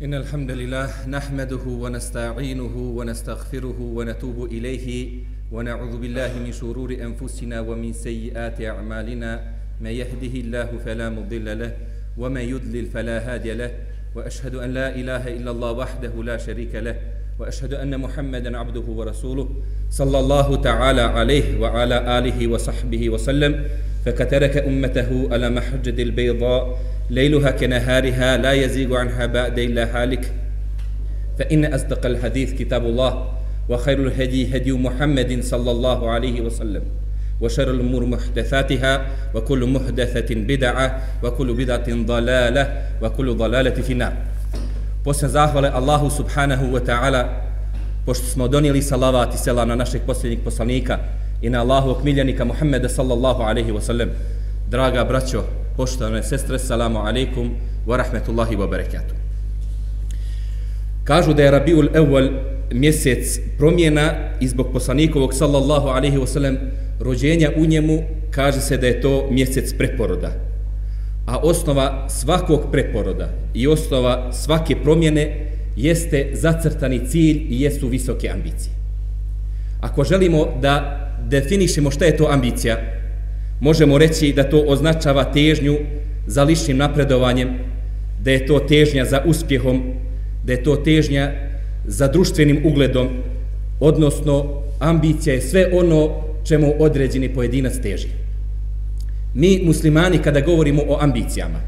إن الحمد لله نحمده ونستعينه ونستغفره ونتوب إليه ونعوذ بالله من شرور أنفسنا ومن سيئات أعمالنا. ما يهده الله فلا مضل له وما يضلل فلا هادي له. وأشهد أن لا إله إلا الله وحده لا شريك له. وأشهد أن محمدا عبده ورسوله صلى الله تعالى عليه وعلى آله وصحبه وسلم. فكترك أمته على محجة البيضاء ليلها كنهارها لا يزيغ عنها بعد إلا هالك فإن أصدق الحديث كتاب الله وخير الهدي هدي محمد صلى الله عليه وسلم وشر الأمور محدثاتها وكل محدثة بدعة وكل بدعة ضلالة وكل ضلالة في النار Poslije zahvale Allahu subhanahu wa ta'ala pošto smo donijeli salavat i selam na našeg posljednjeg poslanika i na Allahu okmiljenika Muhammeda sallallahu alaihi wa sallam. Draga braćo, poštovane sestre, salamu alaikum wa rahmetullahi wa barakatuh. Kažu da je Rabiul Ewal mjesec promjena i zbog poslanikovog sallallahu alaihi wa sallam rođenja u njemu kaže se da je to mjesec preporoda. A osnova svakog preporoda i osnova svake promjene jeste zacrtani cilj i jesu visoke ambicije. Ako želimo da definišemo šta je to ambicija, možemo reći da to označava težnju za ličnim napredovanjem, da je to težnja za uspjehom, da je to težnja za društvenim ugledom, odnosno ambicija je sve ono čemu određeni pojedinac teži. Mi muslimani kada govorimo o ambicijama,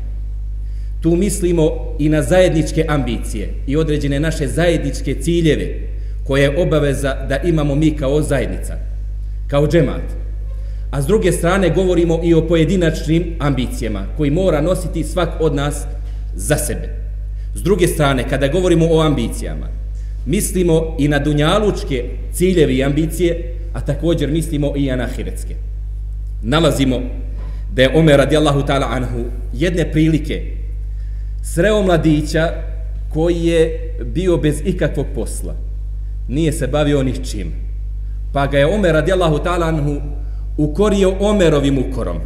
tu mislimo i na zajedničke ambicije i određene naše zajedničke ciljeve koje je obaveza da imamo mi kao zajednica, kao džemat. A s druge strane govorimo i o pojedinačnim ambicijama koji mora nositi svak od nas za sebe. S druge strane, kada govorimo o ambicijama, mislimo i na dunjalučke ciljevi i ambicije, a također mislimo i na ahiretske. Nalazimo da je Omer radijallahu ta'ala anhu jedne prilike sreo mladića koji je bio bez ikakvog posla. Nije se bavio ni čim. Pa ga je Omer radijallahu ta'ala anhu ukorio Omerovim ukorom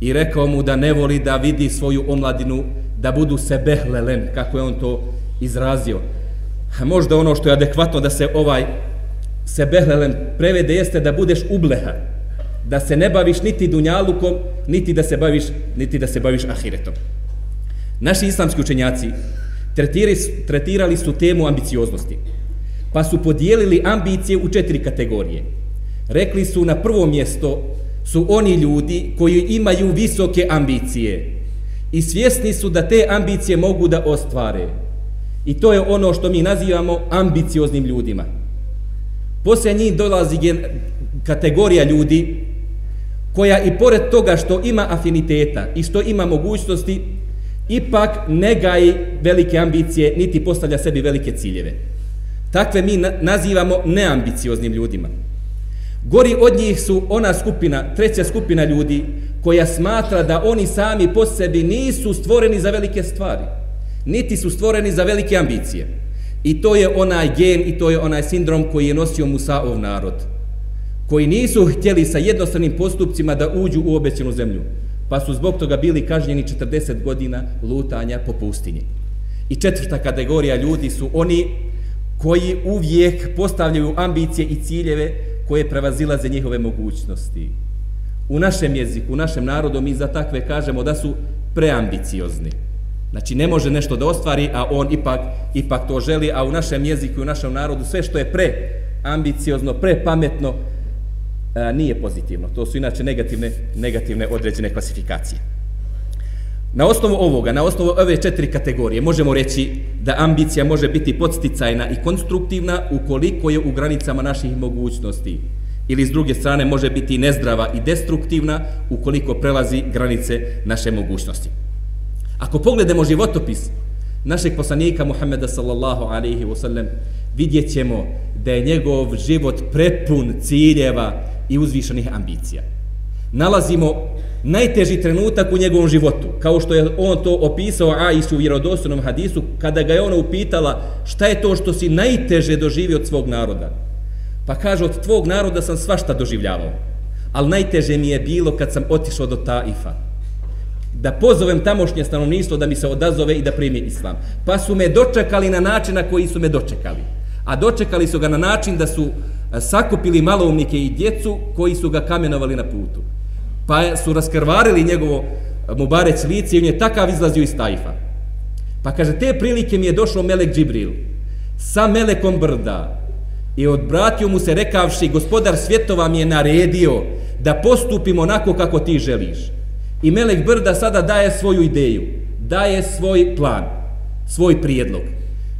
i rekao mu da ne voli da vidi svoju omladinu da budu se behlelen, kako je on to izrazio. A možda ono što je adekvatno da se ovaj se behlelen prevede jeste da budeš ubleha, da se ne baviš niti dunjalukom, niti da se baviš, niti da se baviš ahiretom. Naši islamski učenjaci tretirali, tretirali su temu ambicioznosti, pa su podijelili ambicije u četiri kategorije. Rekli su na prvo mjesto su oni ljudi koji imaju visoke ambicije i svjesni su da te ambicije mogu da ostvare. I to je ono što mi nazivamo ambicioznim ljudima. Poslije njih dolazi kategorija ljudi koja i pored toga što ima afiniteta i što ima mogućnosti, ipak ne gaji velike ambicije, niti postavlja sebi velike ciljeve. Takve mi nazivamo neambicioznim ljudima. Gori od njih su ona skupina, treća skupina ljudi, koja smatra da oni sami po sebi nisu stvoreni za velike stvari, niti su stvoreni za velike ambicije. I to je onaj gen i to je onaj sindrom koji je nosio Musaov narod, koji nisu htjeli sa jednostavnim postupcima da uđu u obećenu zemlju, pa su zbog toga bili kažnjeni 40 godina lutanja po pustinji. I četvrta kategorija ljudi su oni koji uvijek postavljaju ambicije i ciljeve koje prevazilaze njihove mogućnosti. U našem jeziku, u našem narodu mi za takve kažemo da su preambiciozni. Znači ne može nešto da ostvari, a on ipak, ipak to želi, a u našem jeziku i u našem narodu sve što je pre ambiciozno, pre pametno, a, e, nije pozitivno. To su inače negativne, negativne određene klasifikacije. Na osnovu ovoga, na osnovu ove četiri kategorije, možemo reći da ambicija može biti podsticajna i konstruktivna ukoliko je u granicama naših mogućnosti. Ili s druge strane može biti nezdrava i destruktivna ukoliko prelazi granice naše mogućnosti. Ako pogledamo životopis našeg poslanika Muhammeda sallallahu alaihi wa sallam, vidjet ćemo da je njegov život prepun ciljeva i uzvišenih ambicija. Nalazimo najteži trenutak u njegovom životu, kao što je on to opisao Aishu u vjerodostojnom hadisu, kada ga je ona upitala šta je to što si najteže doživio od svog naroda. Pa kaže, od tvog naroda sam svašta doživljavao, ali najteže mi je bilo kad sam otišao do Taifa, da pozovem tamošnje stanovništvo da mi se odazove i da primi islam. Pa su me dočekali na način na koji su me dočekali. A dočekali su ga na način da su sakupili maloumnike i djecu koji su ga kamenovali na putu. Pa su raskrvarili njegovo e, Mubarec lice i on je takav izlazio iz Tajfa. Pa kaže, te prilike mi je došao Melek Džibril sa Melekom Brda i odbratio mu se rekavši, gospodar svjetova mi je naredio da postupimo onako kako ti želiš. I Melek Brda sada daje svoju ideju, daje svoj plan, svoj prijedlog.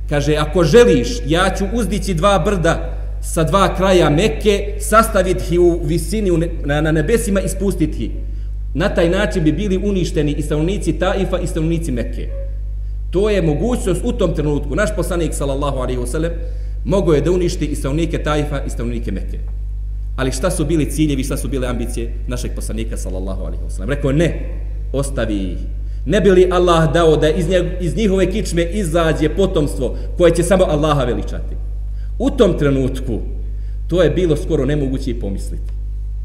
Kaže, ako želiš, ja ću uzdići dva brda sa dva kraja Mekke, sastaviti ih u visini na, na nebesima i spustiti ih. Na taj način bi bili uništeni i stanovnici Taifa i stanovnici Mekke. To je mogućnost u tom trenutku. Naš poslanik, sallallahu alaihi wasallam, mogo je da uništi i stanovnike Taifa i stanovnike Mekke. Ali šta su bili ciljevi, šta su bile ambicije našeg poslanika sallallahu alaihi wasallam? Rekao ne, ostavi ih. Ne bi li Allah dao da iz, nje, iz njihove kičme izađe potomstvo koje će samo Allaha veličati? U tom trenutku to je bilo skoro nemoguće i pomisliti.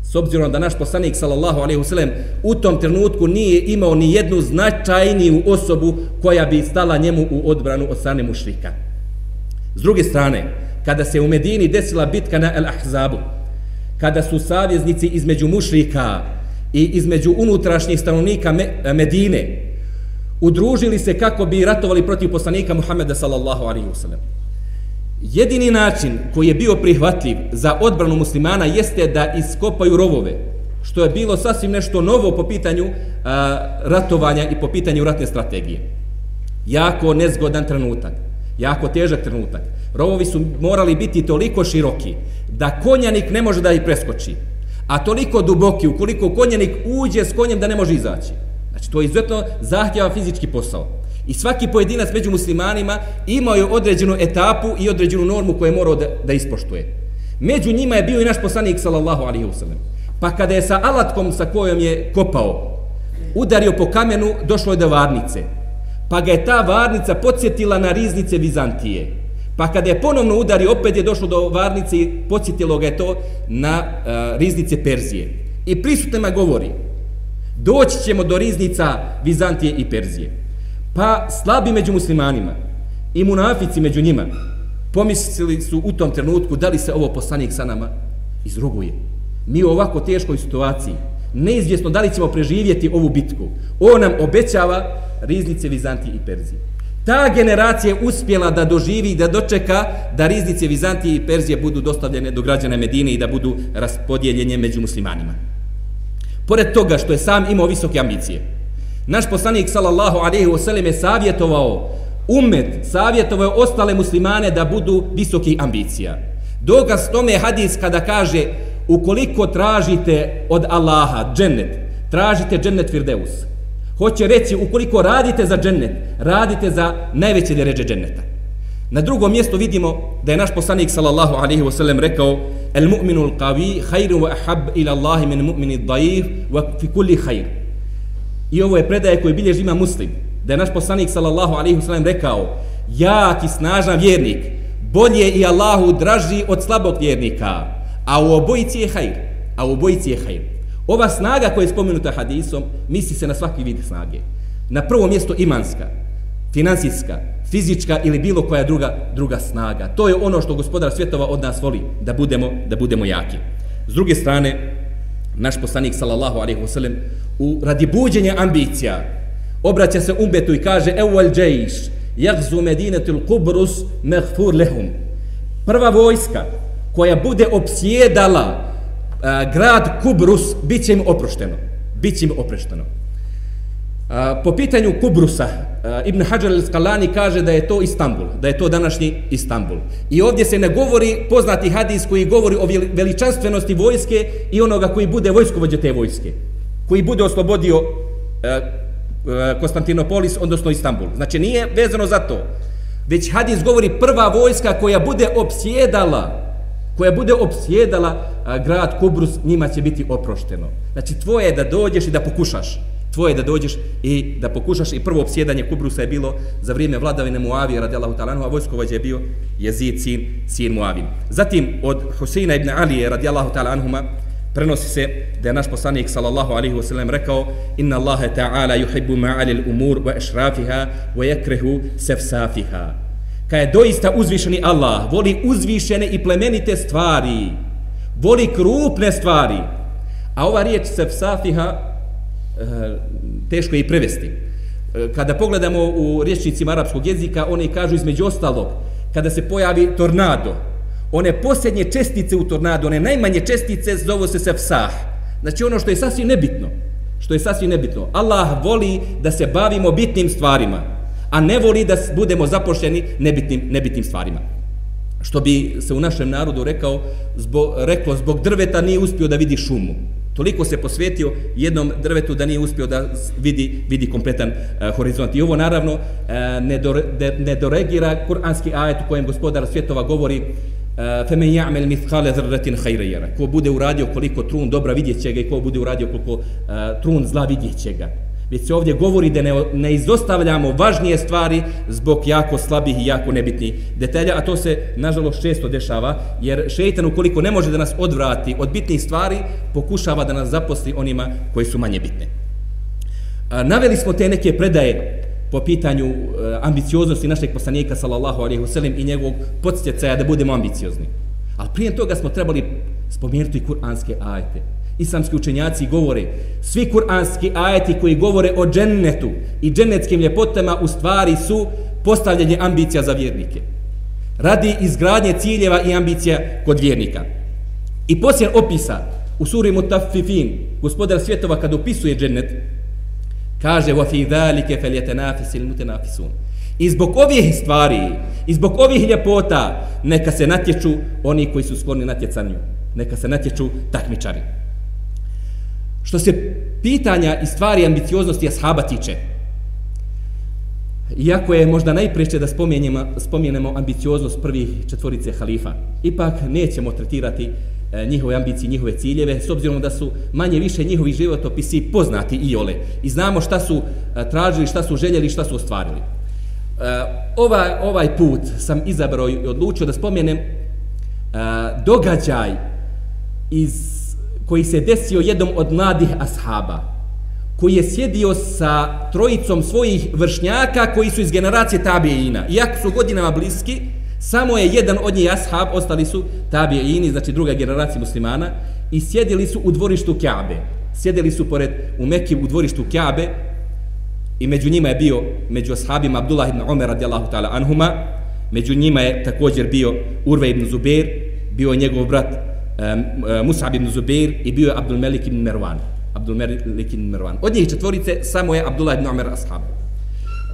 S obzirom da naš poslanik sallallahu alejhi ve sellem u tom trenutku nije imao ni jednu značajniju osobu koja bi stala njemu u odbranu od strane mušrika. S druge strane, kada se u Medini desila bitka na El Ahzabu, kada su savjeznici između mušrika i između unutrašnjih stanovnika Medine udružili se kako bi ratovali protiv poslanika Muhammeda sallallahu alaihi wasallam. Jedini način koji je bio prihvatljiv za odbranu muslimana jeste da iskopaju rovove, što je bilo sasvim nešto novo po pitanju a, ratovanja i po pitanju ratne strategije. Jako nezgodan trenutak, jako težak trenutak. Rovovi su morali biti toliko široki da konjanik ne može da ih preskoči. A toliko duboki, ukoliko konjanik uđe s konjem da ne može izaći. Znači, to je izuzetno zahtjeva fizički posao. I svaki pojedinac među muslimanima imao je određenu etapu i određenu normu koju je morao da, da ispoštuje. Među njima je bio i naš poslanik, sallallahu alaihi wasallam. Pa kada je sa alatkom sa kojom je kopao, udario po kamenu, došlo je do varnice. Pa ga je ta varnica podsjetila na riznice Vizantije. Pa kada je ponovno udario, opet je došlo do varnice i podsjetilo ga je to na uh, riznice Perzije. I prisutnima govori, doći ćemo do riznica Vizantije i Perzije. Pa slabi među muslimanima i munafici među njima pomislili su u tom trenutku da li se ovo poslanik sa nama izruguje. Mi u ovako teškoj situaciji neizvjesno da li ćemo preživjeti ovu bitku. On nam obećava riznice Vizantije i Perzije ta generacija uspjela da doživi, da dočeka da riznice Vizantije i Perzije budu dostavljene do građana Medine i da budu raspodijeljenje među muslimanima. Pored toga što je sam imao visoke ambicije, naš poslanik sallallahu alejhi ve sellem je savjetovao ummet, savjetovao je ostale muslimane da budu visoki ambicija. Dokaz tome je hadis kada kaže ukoliko tražite od Allaha džennet, tražite džennet Firdeus. Hoće reći, ukoliko radite za džennet, radite za najveće deređe dženneta. Na drugom mjestu vidimo da je naš poslanik sallallahu alejhi wa sellem rekao El mu'minu al-qawi hajru wa ahab ila Allahi min mu'mini daif wa fi kulli khair. I ovo je predaje koji bilježi ima muslim. Da je naš poslanik sallallahu alaihi wasallam rekao jak i snažan vjernik bolje i Allahu draži od slabog vjernika. A u obojici je hajr. A u obojici je hajr. Ova snaga koja je spomenuta hadisom, misli se na svaki vid snage. Na prvo mjesto imanska, financijska, fizička ili bilo koja druga druga snaga. To je ono što gospodar svjetova od nas voli, da budemo, da budemo jaki. S druge strane, naš poslanik, sallallahu alaihi wasallam, u radi buđenja ambicija, obraća se umbetu i kaže Ewel džejš, jagzu medinetul kubrus mehfur lehum. Prva vojska koja bude opsjedala a, grad Kubrus, bit će im oprošteno. Bit će im oprošteno. A, po pitanju Kubrusa, Ibn Hajar al-Skalani kaže da je to Istanbul, da je to današnji Istanbul. I ovdje se ne govori poznati hadis koji govori o veličanstvenosti vojske i onoga koji bude vojskovođe te vojske, koji bude oslobodio Konstantinopolis, odnosno Istanbul. Znači nije vezano za to. Već hadis govori prva vojska koja bude opsjedala koja bude opsjedala grad Kubrus, njima će biti oprošteno. Znači tvoje je da dođeš i da pokušaš. Tvoje da dođeš i da pokušaš. I prvo opsjedanje Kubrusa je bilo za vrijeme vladavine Muavije radijallahu ta'ala, a vojskovođa je bio jezid sin, sin Muavin. Zatim od Huseina ibn Alije radijallahu ta'ala anhuma, prenosi se da je naš poslanik sallallahu alaihi wa sallam rekao inna Allahe ta'ala yuhibbu ma'ali l'umur wa ešrafiha wa yakrehu sefsafiha kada je doista uzvišeni Allah voli uzvišene i plemenite stvari voli krupne stvari a ova riječ sefsafiha teško je i prevesti e, kada pogledamo u rječnicima arapskog jezika oni kažu između ostalog kada se pojavi tornado one posljednje čestice u tornadu, one najmanje čestice zovu se sefsah. Znači ono što je sasvim nebitno. Što je sasvim nebitno. Allah voli da se bavimo bitnim stvarima, a ne voli da budemo zapošljeni nebitnim, nebitnim stvarima. Što bi se u našem narodu rekao, zbog, reklo, zbog drveta nije uspio da vidi šumu. Toliko se posvetio jednom drvetu da nije uspio da vidi, vidi kompletan uh, horizont. I ovo naravno uh, ne, do, de, ne doregira kuranski ajet u kojem gospodar svjetova govori فمن يعمل مثقال ذره خيرا يرى ko bude uradio koliko trun dobra vidjet će ga i ko bude uradio koliko uh, trun zla vidjet će ga već se ovdje govori da ne, ne izostavljamo važnije stvari zbog jako slabih i jako nebitnih detalja, a to se nažalost često dešava, jer šeitan ukoliko ne može da nas odvrati od bitnih stvari, pokušava da nas zaposli onima koji su manje bitne. A, naveli smo te neke predaje po pitanju uh, ambicioznosti našeg poslanika sallallahu alejhi ve sellem i njegovog podsjecaja da budemo ambiciozni. Ali prije toga smo trebali spomenuti kuranske ajete. Islamski učenjaci govore, svi kuranski ajeti koji govore o džennetu i džennetskim ljepotama u stvari su postavljanje ambicija za vjernike. Radi izgradnje ciljeva i ambicija kod vjernika. I poslije opisa u suri Mutaffifin, gospodar svjetova kad opisuje džennet, Kaže wa fi zalike falyatanafisul mutanafisun. I zbog ovih stvari, i zbog ovih ljepota, neka se natječu oni koji su skloni natjecanju. Neka se natječu takmičari. Što se pitanja i stvari ambicioznosti ashaba tiče, iako je možda najpreće da spomenemo, spomenemo ambicioznost prvih četvorice halifa, ipak nećemo tretirati E, njihove ambicije, njihove ciljeve, s obzirom da su manje više njihovi životopisi poznati i ole. I znamo šta su e, tražili, šta su željeli, šta su ostvarili. E, ovaj, ovaj put sam izabrao i odlučio da spomenem e, događaj iz, koji se desio jednom od mladih ashaba, koji je sjedio sa trojicom svojih vršnjaka koji su iz generacije tabijina. Iako su godinama bliski, Samo je jedan od njih ashab, ostali su tabiini, znači druga generacija muslimana, i sjedili su u dvorištu Kjabe. Sjedili su pored u Mekki u dvorištu Kjabe i među njima je bio, među ashabima Abdullah ibn Umar radijallahu ta'ala anhuma, među njima je također bio Urve ibn Zubair, bio je njegov brat E, Musab ibn Zubair i bio je Abdul Melik ibn Merwan. Abdul Melik ibn Merwan. Od njih četvorice samo je Abdullah ibn Umar ashab.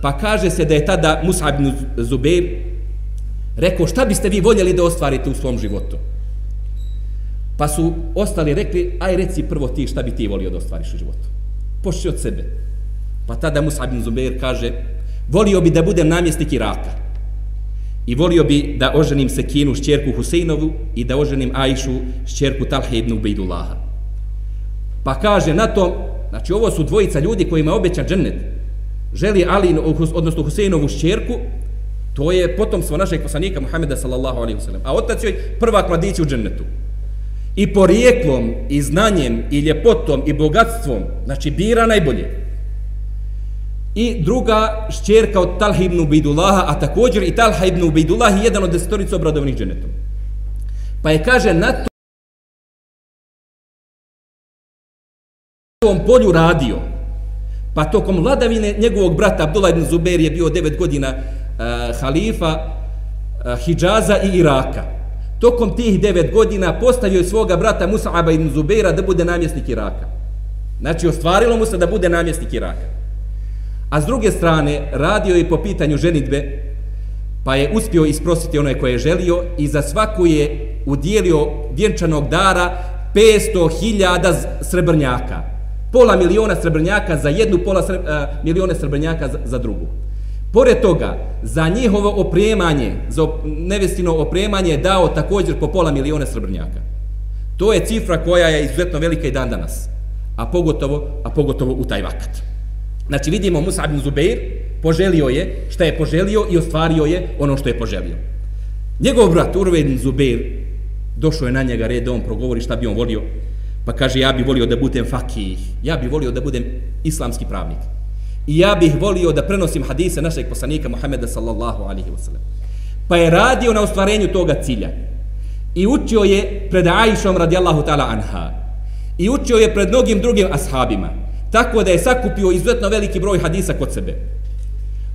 Pa kaže se da je tada Musab ibn Zubair rekao šta biste vi voljeli da ostvarite u svom životu. Pa su ostali rekli, aj reci prvo ti šta bi ti volio da ostvariš u životu. Pošli od sebe. Pa tada Musab ibn Zubair kaže, volio bi da budem namjesnik Iraka. I volio bi da oženim Sekinu šćerku Huseinovu i da oženim Ajšu šćerku Talhe ibn Ubejdullaha. Pa kaže na to, znači ovo su dvojica ljudi kojima je obećan džennet. Želi Ali, odnosno Huseinovu šćerku, To je potomstvo našeg poslanika Muhameda sallallahu alaihi wasallam. A otac joj prvak mladić u džennetu. I porijeklom, i znanjem, i ljepotom, i bogatstvom, znači bira najbolje. I druga šćerka od Talha ibn Ubejdullaha, a također i Talha ibn Ubejdullah je jedan od desetorica obradovanih dženetom. Pa je kaže na tom polju radio, Pa tokom vladavine njegovog brata Abdullah ibn Zubair je bio 9 godina uh, halifa uh, Hidžaza i Iraka. Tokom tih 9 godina postavio je svoga brata Musa'aba ibn Zubaira da bude namjesnik Iraka. Znači, ostvarilo mu se da bude namjesnik Iraka. A s druge strane, radio je po pitanju ženitbe, pa je uspio isprositi ono koje je želio i za svaku je udijelio vjenčanog dara 500.000 srebrnjaka. Pola miliona srebrnjaka za jednu, pola sre, a, milione srebrnjaka za, za drugu. Pored toga, za njihovo opremanje, za nevestino opremanje je dao također po pola miliona srebrnjaka. To je cifra koja je izuzetno velika i dan danas. A pogotovo, a pogotovo u taj vakat. Znači vidimo Musa ibn Zubeir poželio je šta je poželio i ostvario je ono što je poželio. Njegov brat Urve ibn Zubeir došao je na njega red da on progovori šta bi on volio. Pa kaže ja bih volio da budem fakih, ja bih volio da budem islamski pravnik. I ja bih volio da prenosim hadise našeg poslanika Muhameda sallallahu alaihi wa sallam. Pa je radio na ostvarenju toga cilja. I učio je pred Aishom radijallahu ta'ala anha. I učio je pred mnogim drugim ashabima. Tako da je sakupio izuzetno veliki broj hadisa kod sebe.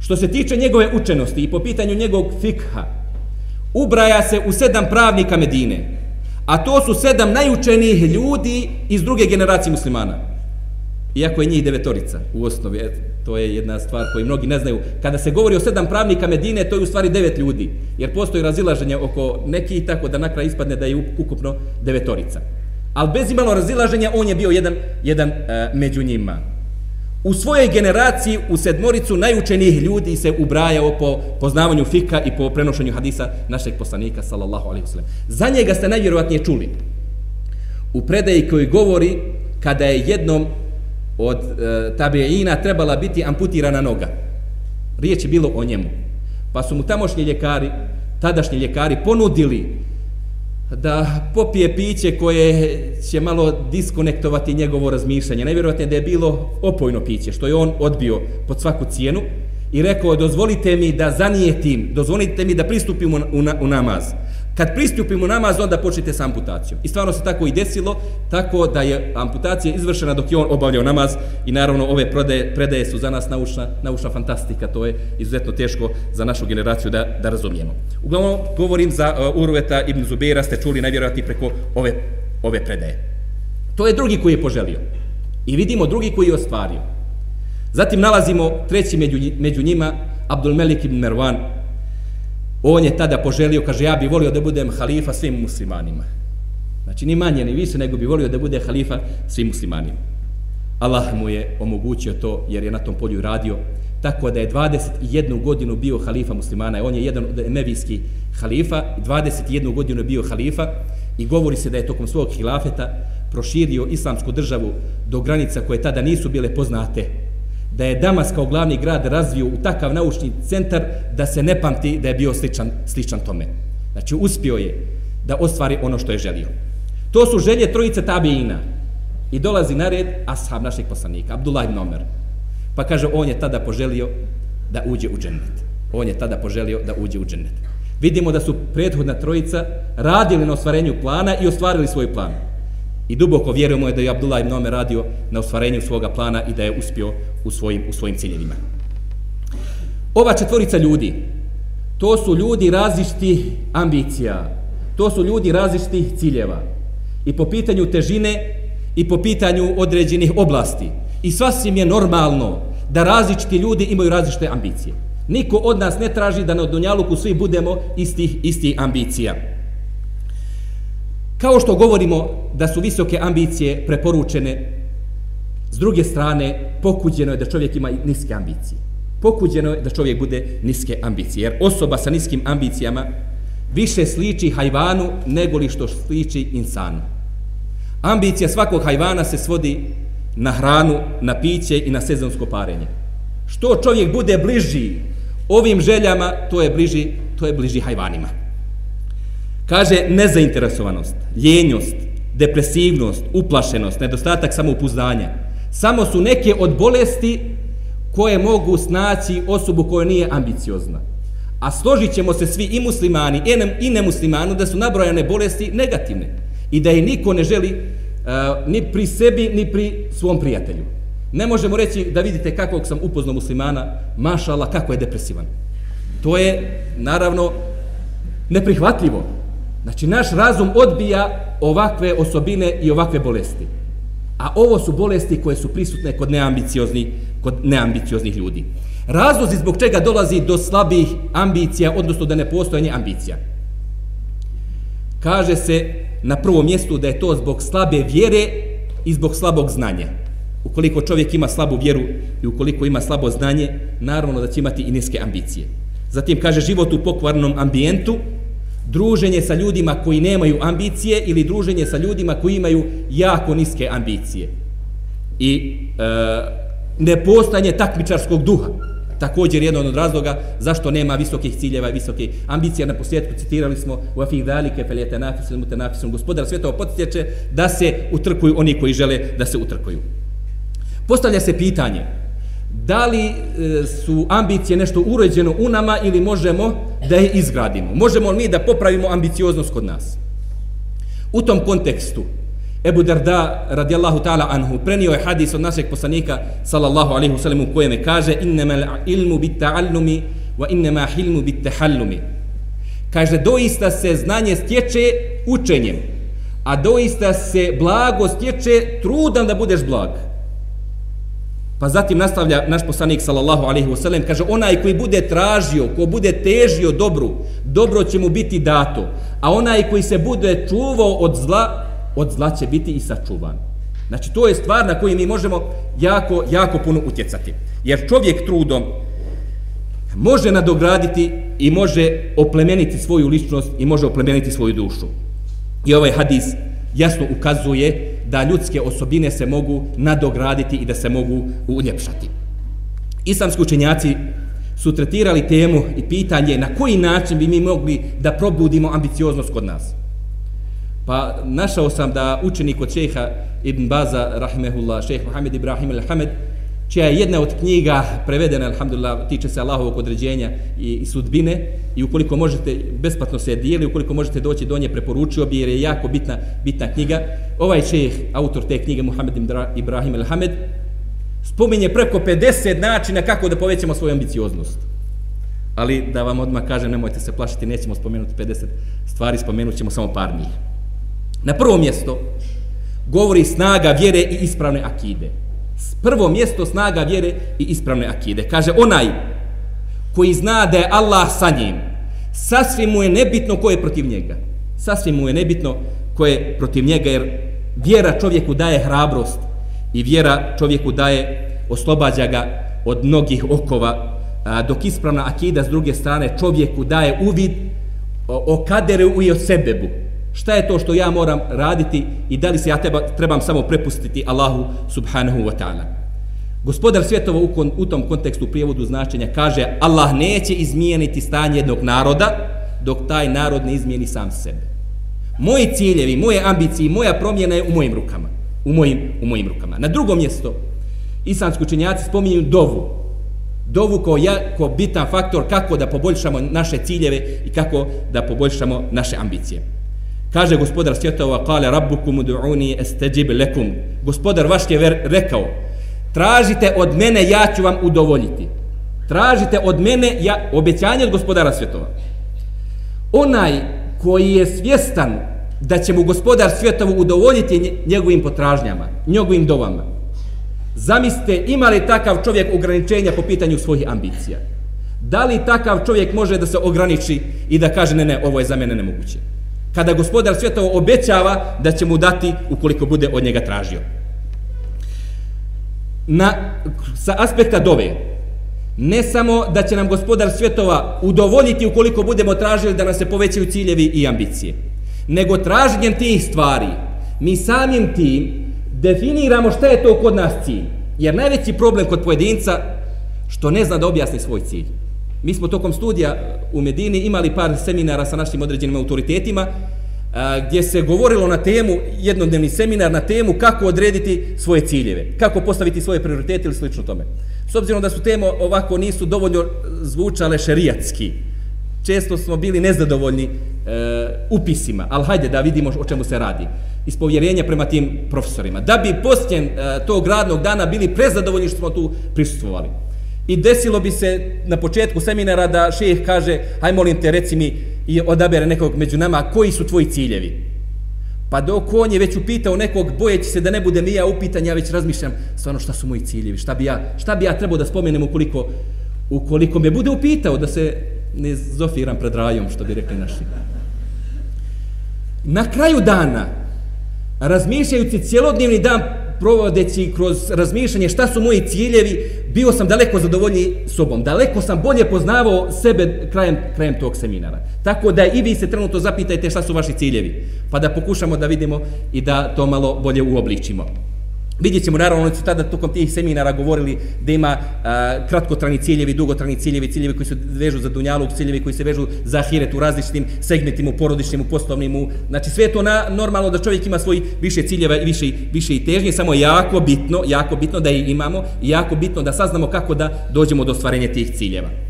Što se tiče njegove učenosti i po pitanju njegovog fikha, ubraja se u sedam pravnika Medine. A to su sedam najučenijih ljudi iz druge generacije muslimana. Iako je njih devetorica u osnovi, to je jedna stvar koju mnogi ne znaju. Kada se govori o sedam pravnika Medine, to je u stvari devet ljudi. Jer postoji razilaženje oko nekih, tako da nakraj ispadne da je ukupno devetorica. Ali bez imalo razilaženja, on je bio jedan, jedan e, među njima. U svojoj generaciji, u sedmoricu najučenijih ljudi se ubrajao po poznavanju fika i po prenošenju hadisa našeg poslanika, sallallahu alaihi wasallam. Za njega ste najvjerovatnije čuli. U predaji koji govori kada je jednom od e, tabiina trebala biti amputirana noga. Riječ je bilo o njemu. Pa su mu tamošnji ljekari, tadašnji ljekari ponudili da popije piće koje će malo diskonektovati njegovo razmišljanje. Najvjerojatnije da je bilo opojno piće, što je on odbio pod svaku cijenu i rekao, dozvolite mi da zanijetim, dozvolite mi da pristupim u, na, u namaz. Kad pristupimo namaz, onda počnite sa amputacijom. I stvarno se tako i desilo, tako da je amputacija izvršena dok je on obavljao namaz i naravno ove predaje, predaje su za nas naučna, naučna fantastika, to je izuzetno teško za našu generaciju da, da razumijemo. Uglavnom, govorim za uh, Urveta ibn Zubeira, ste čuli najvjerojatnije preko ove, ove predaje. To je drugi koji je poželio. I vidimo drugi koji je ostvario. Zatim nalazimo treći među, među njima, Abdul Melik ibn Merwan, On je tada poželio, kaže, ja bi volio da budem halifa svim muslimanima. Znači, ni manje, ni više, nego bi volio da bude halifa svim muslimanima. Allah mu je omogućio to, jer je na tom polju radio, tako da je 21 godinu bio halifa muslimana. On je jedan od emevijskih halifa, 21 godinu bio halifa i govori se da je tokom svog hilafeta proširio islamsku državu do granica koje tada nisu bile poznate da je Damas kao glavni grad razvio u takav naučni centar da se ne pamti da je bio sličan, sličan tome. Znači, uspio je da ostvari ono što je želio. To su želje trojice tabijina. I dolazi na red ashab našeg poslanika, Abdullah ibn Omer. Pa kaže, on je tada poželio da uđe u džennet. On je tada poželio da uđe u džennet. Vidimo da su prethodna trojica radili na ostvarenju plana i ostvarili svoj plan. I duboko vjerujemo je da je Abdullah ibn Omer radio na ostvarenju svoga plana i da je uspio u svojim, u svojim ciljevima. Ova četvorica ljudi, to su ljudi različitih ambicija, to su ljudi različitih ciljeva. I po pitanju težine, i po pitanju određenih oblasti. I sasvim je normalno da različiti ljudi imaju različite ambicije. Niko od nas ne traži da na Dunjaluku svi budemo istih, istih ambicija. Kao što govorimo da su visoke ambicije preporučene, s druge strane pokuđeno je da čovjek ima niske ambicije. Pokuđeno je da čovjek bude niske ambicije. Jer osoba sa niskim ambicijama više sliči hajvanu nego li što sliči insanu. Ambicija svakog hajvana se svodi na hranu, na piće i na sezonsko parenje. Što čovjek bude bliži ovim željama, to je bliži, to je bliži hajvanima. Kaže nezainteresovanost, ljenjost, depresivnost, uplašenost, nedostatak samoupuzdanja. Samo su neke od bolesti koje mogu snaći osobu koja nije ambiciozna. A složit ćemo se svi i muslimani e i nemuslimanu da su nabrojane bolesti negativne i da je niko ne želi uh, ni pri sebi ni pri svom prijatelju. Ne možemo reći da vidite kakvog sam upoznao muslimana, mašala, kako je depresivan. To je, naravno, neprihvatljivo. Znači, naš razum odbija ovakve osobine i ovakve bolesti. A ovo su bolesti koje su prisutne kod neambicioznih, kod neambicioznih ljudi. Razlozi zbog čega dolazi do slabih ambicija, odnosno da ne postojanje ambicija. Kaže se na prvom mjestu da je to zbog slabe vjere i zbog slabog znanja. Ukoliko čovjek ima slabu vjeru i ukoliko ima slabo znanje, naravno da će imati i niske ambicije. Zatim kaže život u pokvarnom ambijentu, druženje sa ljudima koji nemaju ambicije ili druženje sa ljudima koji imaju jako niske ambicije. I e, nepostanje takmičarskog duha. Također jedan od razloga zašto nema visokih ciljeva i visoke ambicije. Na posljedku citirali smo u afih dalike feljete nafisu, mute nafisu. Gospodar svjetova podsjeće da se utrkuju oni koji žele da se utrkuju. Postavlja se pitanje, da li e, su ambicije nešto uređeno u nama ili možemo da je izgradimo? Možemo li mi da popravimo ambicioznost kod nas? U tom kontekstu, Ebu Darda radijallahu ta'ala anhu prenio je hadis od našeg poslanika sallallahu alaihi wasallam u kojem kaže innama ilmu bit ta'allumi wa innama hilmu bit tahallumi kaže doista se znanje stječe učenjem a doista se blago stječe trudom da budeš blag Pa zatim nastavlja naš poslanik sallallahu alejhi ve sellem kaže onaj koji bude tražio, ko bude težio dobru, dobro će mu biti dato. A onaj koji se bude čuvao od zla, od zla će biti i sačuvan. Znači to je stvar na koju mi možemo jako jako puno utjecati. Jer čovjek trudom može nadograditi i može oplemeniti svoju ličnost i može oplemeniti svoju dušu. I ovaj hadis jasno ukazuje da ljudske osobine se mogu nadograditi i da se mogu uljepšati. Islamski učenjaci su tretirali temu i pitanje na koji način bi mi mogli da probudimo ambicioznost kod nas. Pa našao sam da učenik od šeha Ibn Baza, rahimehullah, šeha Mohamed Ibrahim al-Hamed, čija je jedna od knjiga prevedena, alhamdulillah, tiče se Allahovog određenja i, i sudbine i ukoliko možete, besplatno se dijeli, ukoliko možete doći do nje, preporučio bi jer je jako bitna, bitna knjiga. Ovaj šeh, autor te knjige, Muhammed Ibrahim Elhamed, spominje preko 50 načina kako da povećamo svoju ambicioznost. Ali da vam odmah kažem, nemojte se plašiti, nećemo spomenuti 50 stvari, spomenut ćemo samo par njih. Na prvo mjesto govori snaga vjere i ispravne akide prvo mjesto snaga vjere i ispravne akide. Kaže, onaj koji zna da je Allah sa njim, sasvim mu je nebitno ko je protiv njega. Sasvim mu je nebitno ko je protiv njega, jer vjera čovjeku daje hrabrost i vjera čovjeku daje, oslobađa ga od mnogih okova, dok ispravna akida s druge strane čovjeku daje uvid o, o kaderu i o sebebu. Šta je to što ja moram raditi i da li se ja treba, trebam samo prepustiti Allahu subhanahu wa ta'ala. Gospodar svjetova u, kon, u tom kontekstu prijevodu značenja kaže Allah neće izmijeniti stanje jednog naroda dok taj narod ne izmijeni sam sebe. Moji ciljevi, moje ambicije, moja promjena je u mojim rukama. U mojim, u mojim rukama. Na drugom mjesto, islamski učenjaci spominju dovu. Dovu kao, ja, kao bitan faktor kako da poboljšamo naše ciljeve i kako da poboljšamo naše ambicije. Kaže gospodar svjetova, kale rabbukum udu'uni estajib lekum. Gospodar vaš je rekao, tražite od mene, ja ću vam udovoljiti. Tražite od mene, ja, obećanje od gospodara svjetova. Onaj koji je svjestan da će mu gospodar svjetovu udovoljiti njegovim potražnjama, njegovim dovama. Zamislite, ima li takav čovjek ograničenja po pitanju svojih ambicija? Da li takav čovjek može da se ograniči i da kaže ne, ne, ovo je za mene nemoguće? Kada gospodar svjetova obećava da će mu dati ukoliko bude od njega tražio. Na, sa aspekta dove, ne samo da će nam gospodar svjetova udovoljiti ukoliko budemo tražili da nam se povećaju ciljevi i ambicije, nego traženjem tih stvari, mi samim tim definiramo šta je to kod nas cilj. Jer najveći problem kod pojedinca što ne zna da objasni svoj cilj. Mi smo tokom studija u Medini imali par seminara sa našim određenim autoritetima a, gdje se govorilo na temu, jednodnevni seminar na temu kako odrediti svoje ciljeve, kako postaviti svoje prioritete ili slično tome. S obzirom da su teme ovako nisu dovoljno zvučale šerijatski, često smo bili nezadovoljni e, upisima, ali hajde da vidimo o čemu se radi. Iz povjerenja prema tim profesorima. Da bi posljen e, tog radnog dana bili prezadovoljni što smo tu prisustvovali. I desilo bi se na početku seminara da šejh kaže, haj molim te reci mi i odabere nekog među nama, koji su tvoji ciljevi? Pa dok on je već upitao nekog, bojeći se da ne bude mi ja upitan, ja već razmišljam, stvarno šta su moji ciljevi, šta bi ja, šta bi ja trebao da spomenem ukoliko, ukoliko me bude upitao da se ne zofiram pred rajom, što bi rekli naši. Na kraju dana, razmišljajući cjelodnevni dan provodeći kroz razmišljanje šta su moji ciljevi, bio sam daleko zadovoljniji sobom. Daleko sam bolje poznavao sebe krajem, krajem tog seminara. Tako da i vi se trenutno zapitajte šta su vaši ciljevi. Pa da pokušamo da vidimo i da to malo bolje uobličimo. Vidjet ćemo, naravno, oni su tada tokom tih seminara govorili da ima a, kratkotrani ciljevi, dugotrani ciljevi, ciljevi koji se vežu za dunjalog, ciljevi koji se vežu za ahiret u različitim segmentima, u porodičnim, u poslovnim. U, znači, sve je to na, normalno da čovjek ima svoj više ciljeva i više, više i težnje, samo je jako bitno, jako bitno da ih imamo i jako bitno da saznamo kako da dođemo do ostvarenja tih ciljeva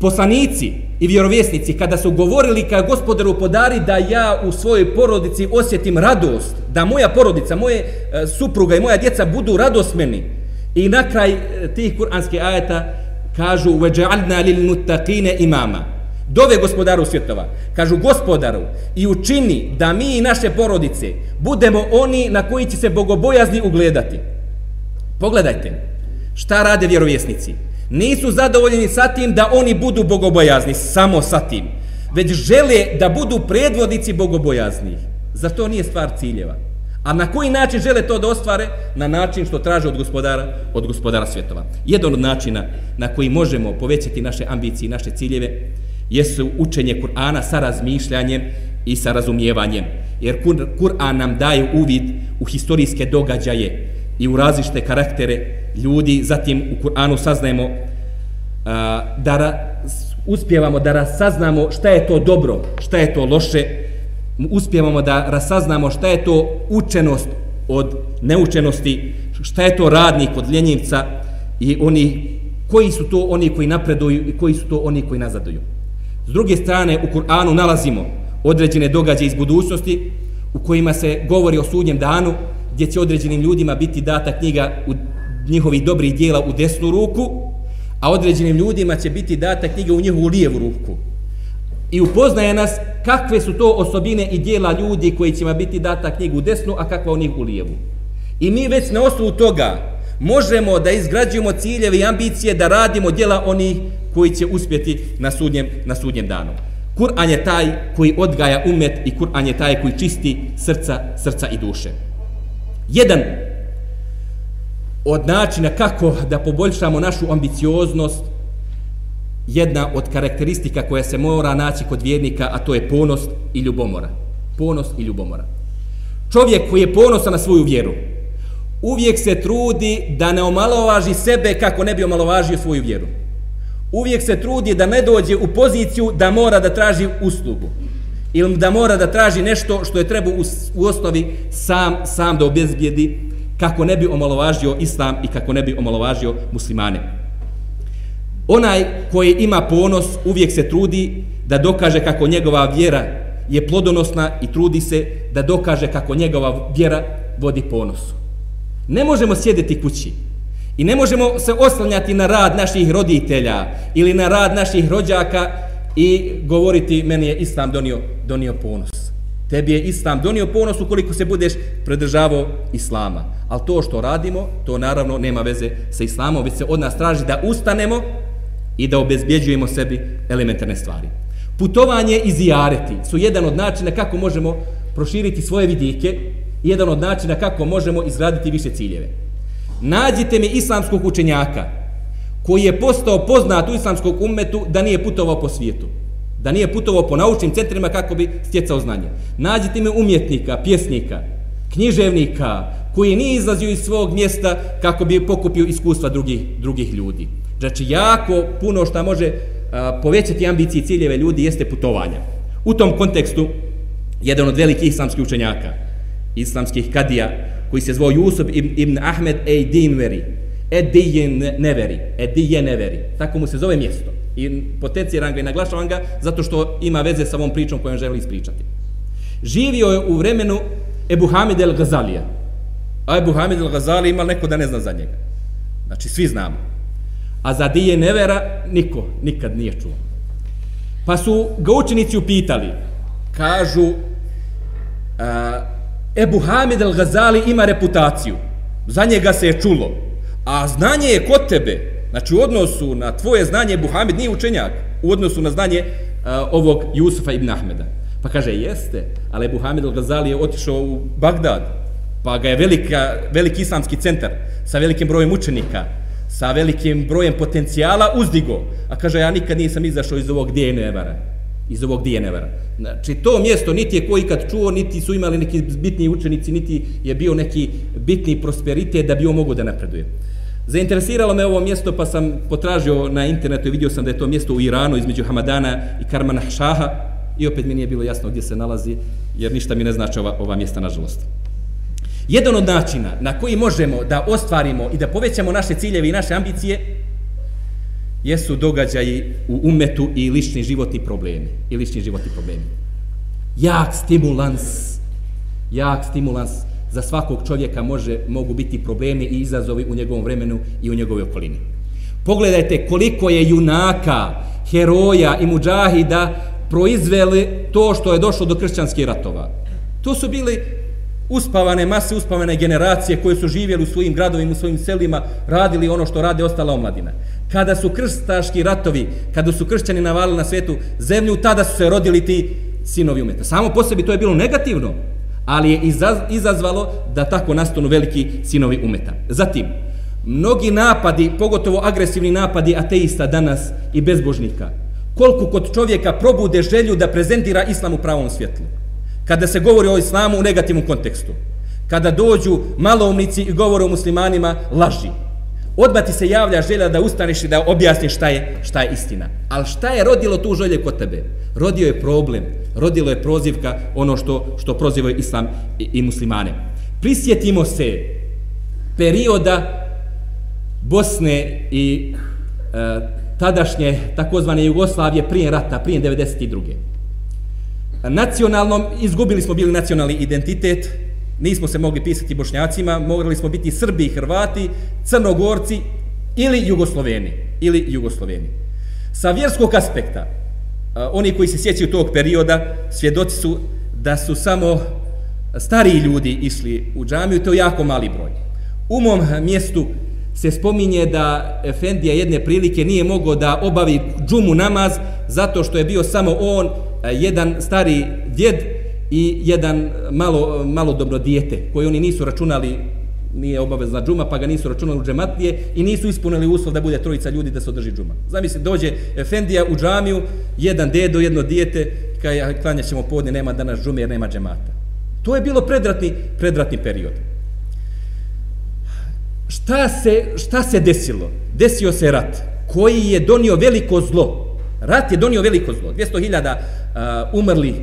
poslanici i vjerovjesnici kada su govorili ka gospodaru podari da ja u svojoj porodici osjetim radost, da moja porodica, moje e, supruga i moja djeca budu radosmeni. I na kraj e, tih kuranskih ajeta kažu وَجَعَلْنَا لِلْمُتَّقِينَ imama. Dove gospodaru svjetova. Kažu gospodaru i učini da mi i naše porodice budemo oni na koji će se bogobojazni ugledati. Pogledajte šta rade vjerovjesnici nisu zadovoljeni sa tim da oni budu bogobojazni, samo sa tim, već žele da budu predvodnici bogobojaznih. Zar to nije stvar ciljeva. A na koji način žele to da ostvare? Na način što traže od gospodara, od gospodara svjetova. Jedan od načina na koji možemo povećati naše ambicije i naše ciljeve jesu učenje Kur'ana sa razmišljanjem i sa razumijevanjem. Jer Kur'an nam daje uvid u historijske događaje i u različite karaktere ljudi, zatim u Kur'anu saznajemo uh, da ra, uspjevamo da rasaznamo šta je to dobro, šta je to loše, uspjevamo da rasaznamo šta je to učenost od neučenosti, šta je to radnik od ljenjivca i oni koji su to oni koji napreduju i koji su to oni koji nazaduju. S druge strane, u Kur'anu nalazimo određene događaje iz budućnosti u kojima se govori o sudnjem danu, gdje će određenim ljudima biti data knjiga u njihovih dobrih dijela u desnu ruku, a određenim ljudima će biti data knjiga u njihovu lijevu ruku. I upoznaje nas kakve su to osobine i dijela ljudi koji će biti data knjiga u desnu, a kakva u njih u lijevu. I mi već na osnovu toga možemo da izgrađujemo ciljeve i ambicije da radimo dijela onih koji će uspjeti na sudnjem, na sudnjem danu. Kur'an je taj koji odgaja umet i Kur'an je taj koji čisti srca, srca i duše. Jedan od načina kako da poboljšamo našu ambicioznost jedna od karakteristika koja se mora naći kod vjernika, a to je ponos i ljubomora. Ponos i ljubomora. Čovjek koji je ponosan na svoju vjeru, uvijek se trudi da ne omalovaži sebe kako ne bi omalovažio svoju vjeru. Uvijek se trudi da ne dođe u poziciju da mora da traži uslugu ili da mora da traži nešto što je treba u, u osnovi sam, sam da obezbijedi kako ne bi omalovažio islam i kako ne bi omalovažio muslimane. Onaj koji ima ponos uvijek se trudi da dokaže kako njegova vjera je plodonosna i trudi se da dokaže kako njegova vjera vodi ponos. Ne možemo sjediti kući i ne možemo se oslanjati na rad naših roditelja ili na rad naših rođaka i govoriti meni je islam donio, donio ponos. Tebi je islam donio ponos ukoliko se budeš predržavao islama. Ali to što radimo, to naravno nema veze sa islamom, već se od nas traži da ustanemo i da obezbjeđujemo sebi elementarne stvari. Putovanje i zijareti su jedan od načina kako možemo proširiti svoje vidike i jedan od načina kako možemo izgraditi više ciljeve. Nađite mi islamskog učenjaka koji je postao poznat u islamskog umetu da nije putovao po svijetu da nije putovao po naučnim centrima kako bi stjecao znanje. Nađite mi umjetnika, pjesnika, književnika, koji nije izlazio iz svog mjesta kako bi pokupio iskustva drugih, drugih ljudi. Znači, jako puno što može a, povećati ambicije i ciljeve ljudi jeste putovanja. U tom kontekstu, jedan od velikih islamskih učenjaka, islamskih kadija, koji se zvao Jusuf ibn Ahmed Ejdinveri, Edijen Neveri, Edijen Neveri, tako mu se zove mjesto I potenciram ga i naglašavam ga zato što ima veze sa ovom pričom kojom želi ispričati. Živio je u vremenu Ebu Hamid el-Gazalija. A Ebu Hamid el-Gazali ima neko da ne zna za njega. Znači, svi znamo. A za Dije Nevera niko nikad nije čuo. Pa su ga učenici upitali, kažu, a, Ebu Hamid el-Gazali ima reputaciju, za njega se je čulo, a znanje je kod tebe, znači u odnosu na tvoje znanje, Ebu nije učenjak, u odnosu na znanje uh, ovog Jusufa ibn Ahmeda. Pa kaže, jeste, ali Ebu al-Ghazali je otišao u Bagdad, pa ga je velika, veliki islamski centar sa velikim brojem učenika, sa velikim brojem potencijala uzdigo. A kaže, ja nikad nisam izašao iz ovog Dijenevara. Iz ovog gdje nevara. Znači, to mjesto niti je koji kad čuo, niti su imali neki bitni učenici, niti je bio neki bitni prosperitet da bi on mogo da napreduje. Zainteresiralo me ovo mjesto, pa sam potražio na internetu i vidio sam da je to mjesto u Iranu između Hamadana i Karmana Šaha i opet mi nije bilo jasno gdje se nalazi, jer ništa mi ne znači ova, ova mjesta, nažalost. Jedan od načina na koji možemo da ostvarimo i da povećamo naše ciljeve i naše ambicije jesu događaji u umetu i lični životni problemi. I lični životni problemi. Jak stimulans, jak stimulans za svakog čovjeka može, mogu biti problemi i izazovi u njegovom vremenu i u njegovoj okolini. Pogledajte koliko je junaka, heroja i muđahida proizveli to što je došlo do kršćanskih ratova. To su bili uspavane mase, uspavane generacije koje su živjeli u svojim gradovima, u svojim selima, radili ono što rade ostala omladina. Kada su krstaški ratovi, kada su kršćani navali na svetu zemlju, tada su se rodili ti sinovi umeta. Samo po sebi to je bilo negativno, ali je izazvalo da tako nastanu veliki sinovi umeta. Zatim, mnogi napadi, pogotovo agresivni napadi ateista danas i bezbožnika, koliko kod čovjeka probude želju da prezentira islam u pravom svjetlu kada se govori o islamu u negativnom kontekstu, kada dođu maloumnici i govore o muslimanima, laži. Odmah ti se javlja želja da ustaneš i da objasniš šta je, šta je istina. Ali šta je rodilo tu želje kod tebe? Rodio je problem, rodilo je prozivka ono što, što prozivaju islam i, i muslimane. Prisjetimo se perioda Bosne i e, tadašnje takozvane Jugoslavije prije rata, prije 92 nacionalnom, izgubili smo bili nacionalni identitet, nismo se mogli pisati bošnjacima, mogli smo biti Srbi i Hrvati, Crnogorci ili Jugosloveni. Ili Jugosloveni. Sa vjerskog aspekta, oni koji se sjećaju tog perioda, svjedoci su da su samo stariji ljudi išli u džamiju, to je jako mali broj. U mom mjestu se spominje da Efendija jedne prilike nije mogao da obavi džumu namaz zato što je bio samo on jedan stari djed i jedan malo, malo dobro dijete koje oni nisu računali nije obavezna džuma, pa ga nisu računali u džematlije i nisu ispunili uslov da bude trojica ljudi da se održi džuma. Zamisli, dođe Efendija u džamiju, jedan dedo, jedno dijete, kaj klanja ćemo podne, nema danas džume jer nema džemata. To je bilo predratni, predratni period. Šta se, šta se desilo? Desio se rat koji je donio veliko zlo. Rat je donio veliko zlo. 200.000 uh, umrli,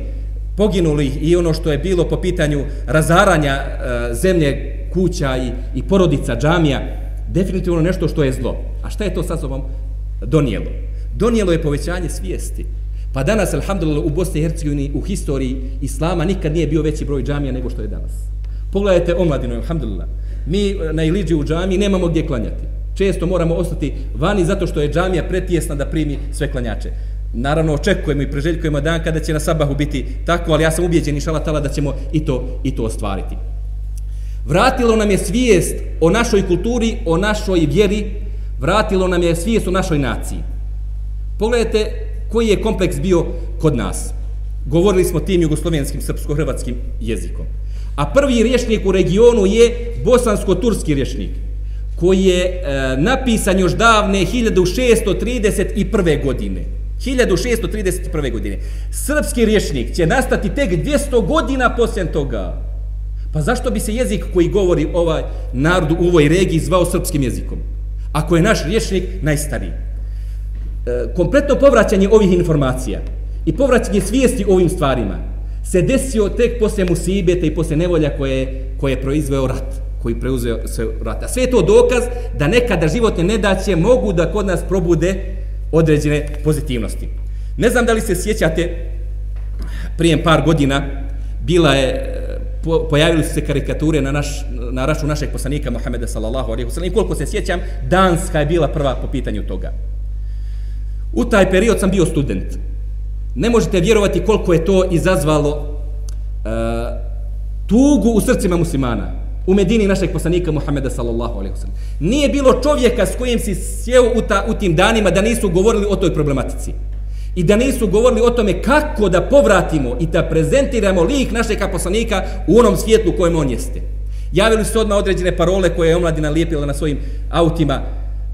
poginulih i ono što je bilo po pitanju razaranja e, zemlje, kuća i, i porodica, džamija, definitivno nešto što je zlo. A šta je to sa sobom donijelo? Donijelo je povećanje svijesti. Pa danas, alhamdulillah, u Bosni i Hercegovini, u historiji Islama, nikad nije bio veći broj džamija nego što je danas. Pogledajte omladinu, alhamdulillah. Mi e, na Iliđi u džami nemamo gdje klanjati. Često moramo ostati vani zato što je džamija pretjesna da primi sve klanjače. Naravno, očekujemo i preželjkujemo dan kada će na sabahu biti tako, ali ja sam ubijeđen i šalatala da ćemo i to, i to ostvariti. Vratilo nam je svijest o našoj kulturi, o našoj vjeri, vratilo nam je svijest o našoj naciji. Pogledajte koji je kompleks bio kod nas. Govorili smo tim jugoslovenskim, srpsko-hrvatskim jezikom. A prvi rječnik u regionu je bosansko-turski rječnik, koji je e, napisan još davne 1631. godine. 1631. godine. Srpski rječnik će nastati tek 200 godina poslije toga. Pa zašto bi se jezik koji govori ovaj narod u ovoj regiji zvao srpskim jezikom? Ako je naš rječnik najstariji. E, kompletno povraćanje ovih informacija i povraćanje svijesti ovim stvarima se desio tek poslije musibeta i poslije nevolja koje, koje je proizveo rat koji preuzeo se rat. A sve je to dokaz da nekada životne nedaće mogu da kod nas probude određene pozitivnosti. Ne znam da li se sjećate, prije par godina bila je po, pojavili su se karikature na, naš, na račun našeg poslanika Muhameda sallallahu alaihi wasallam. I koliko se sjećam, Danska je bila prva po pitanju toga. U taj period sam bio student. Ne možete vjerovati koliko je to izazvalo uh, tugu u srcima muslimana. U Medini našeg poslanika Muhameda sallallahu alejhi ve sellem. Nije bilo čovjeka s kojim si sjeo u, ta, u tim danima da nisu govorili o toj problematici i da nisu govorili o tome kako da povratimo i da prezentiramo lik našeg poslanika u onom svijetlu kojem on jeste. Javili su odmah određene parole koje je omladina lijepila na svojim autima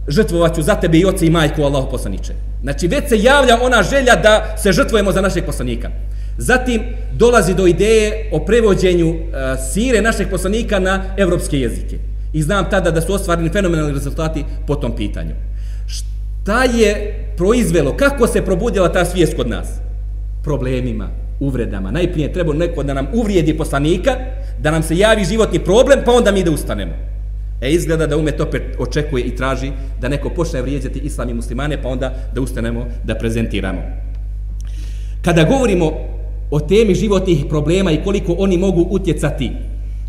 žrtvovaću za tebe i oce i majku Allahu poslaniče. Znači već se javlja ona želja da se žrtvujemo za našeg poslanika. Zatim dolazi do ideje o prevođenju uh, sire našeg poslanika na evropske jezike. I znam tada da su ostvareni fenomenalni rezultati po tom pitanju Šta je proizvelo, kako se probudila ta svijest kod nas? Problemima, uvredama. Najprije treba neko da nam uvrijedi poslanika, da nam se javi životni problem, pa onda mi da ustanemo. E izgleda da umet opet očekuje i traži da neko počne vrijeđati islam i muslimane, pa onda da ustanemo, da prezentiramo. Kada govorimo o temi životnih problema i koliko oni mogu utjecati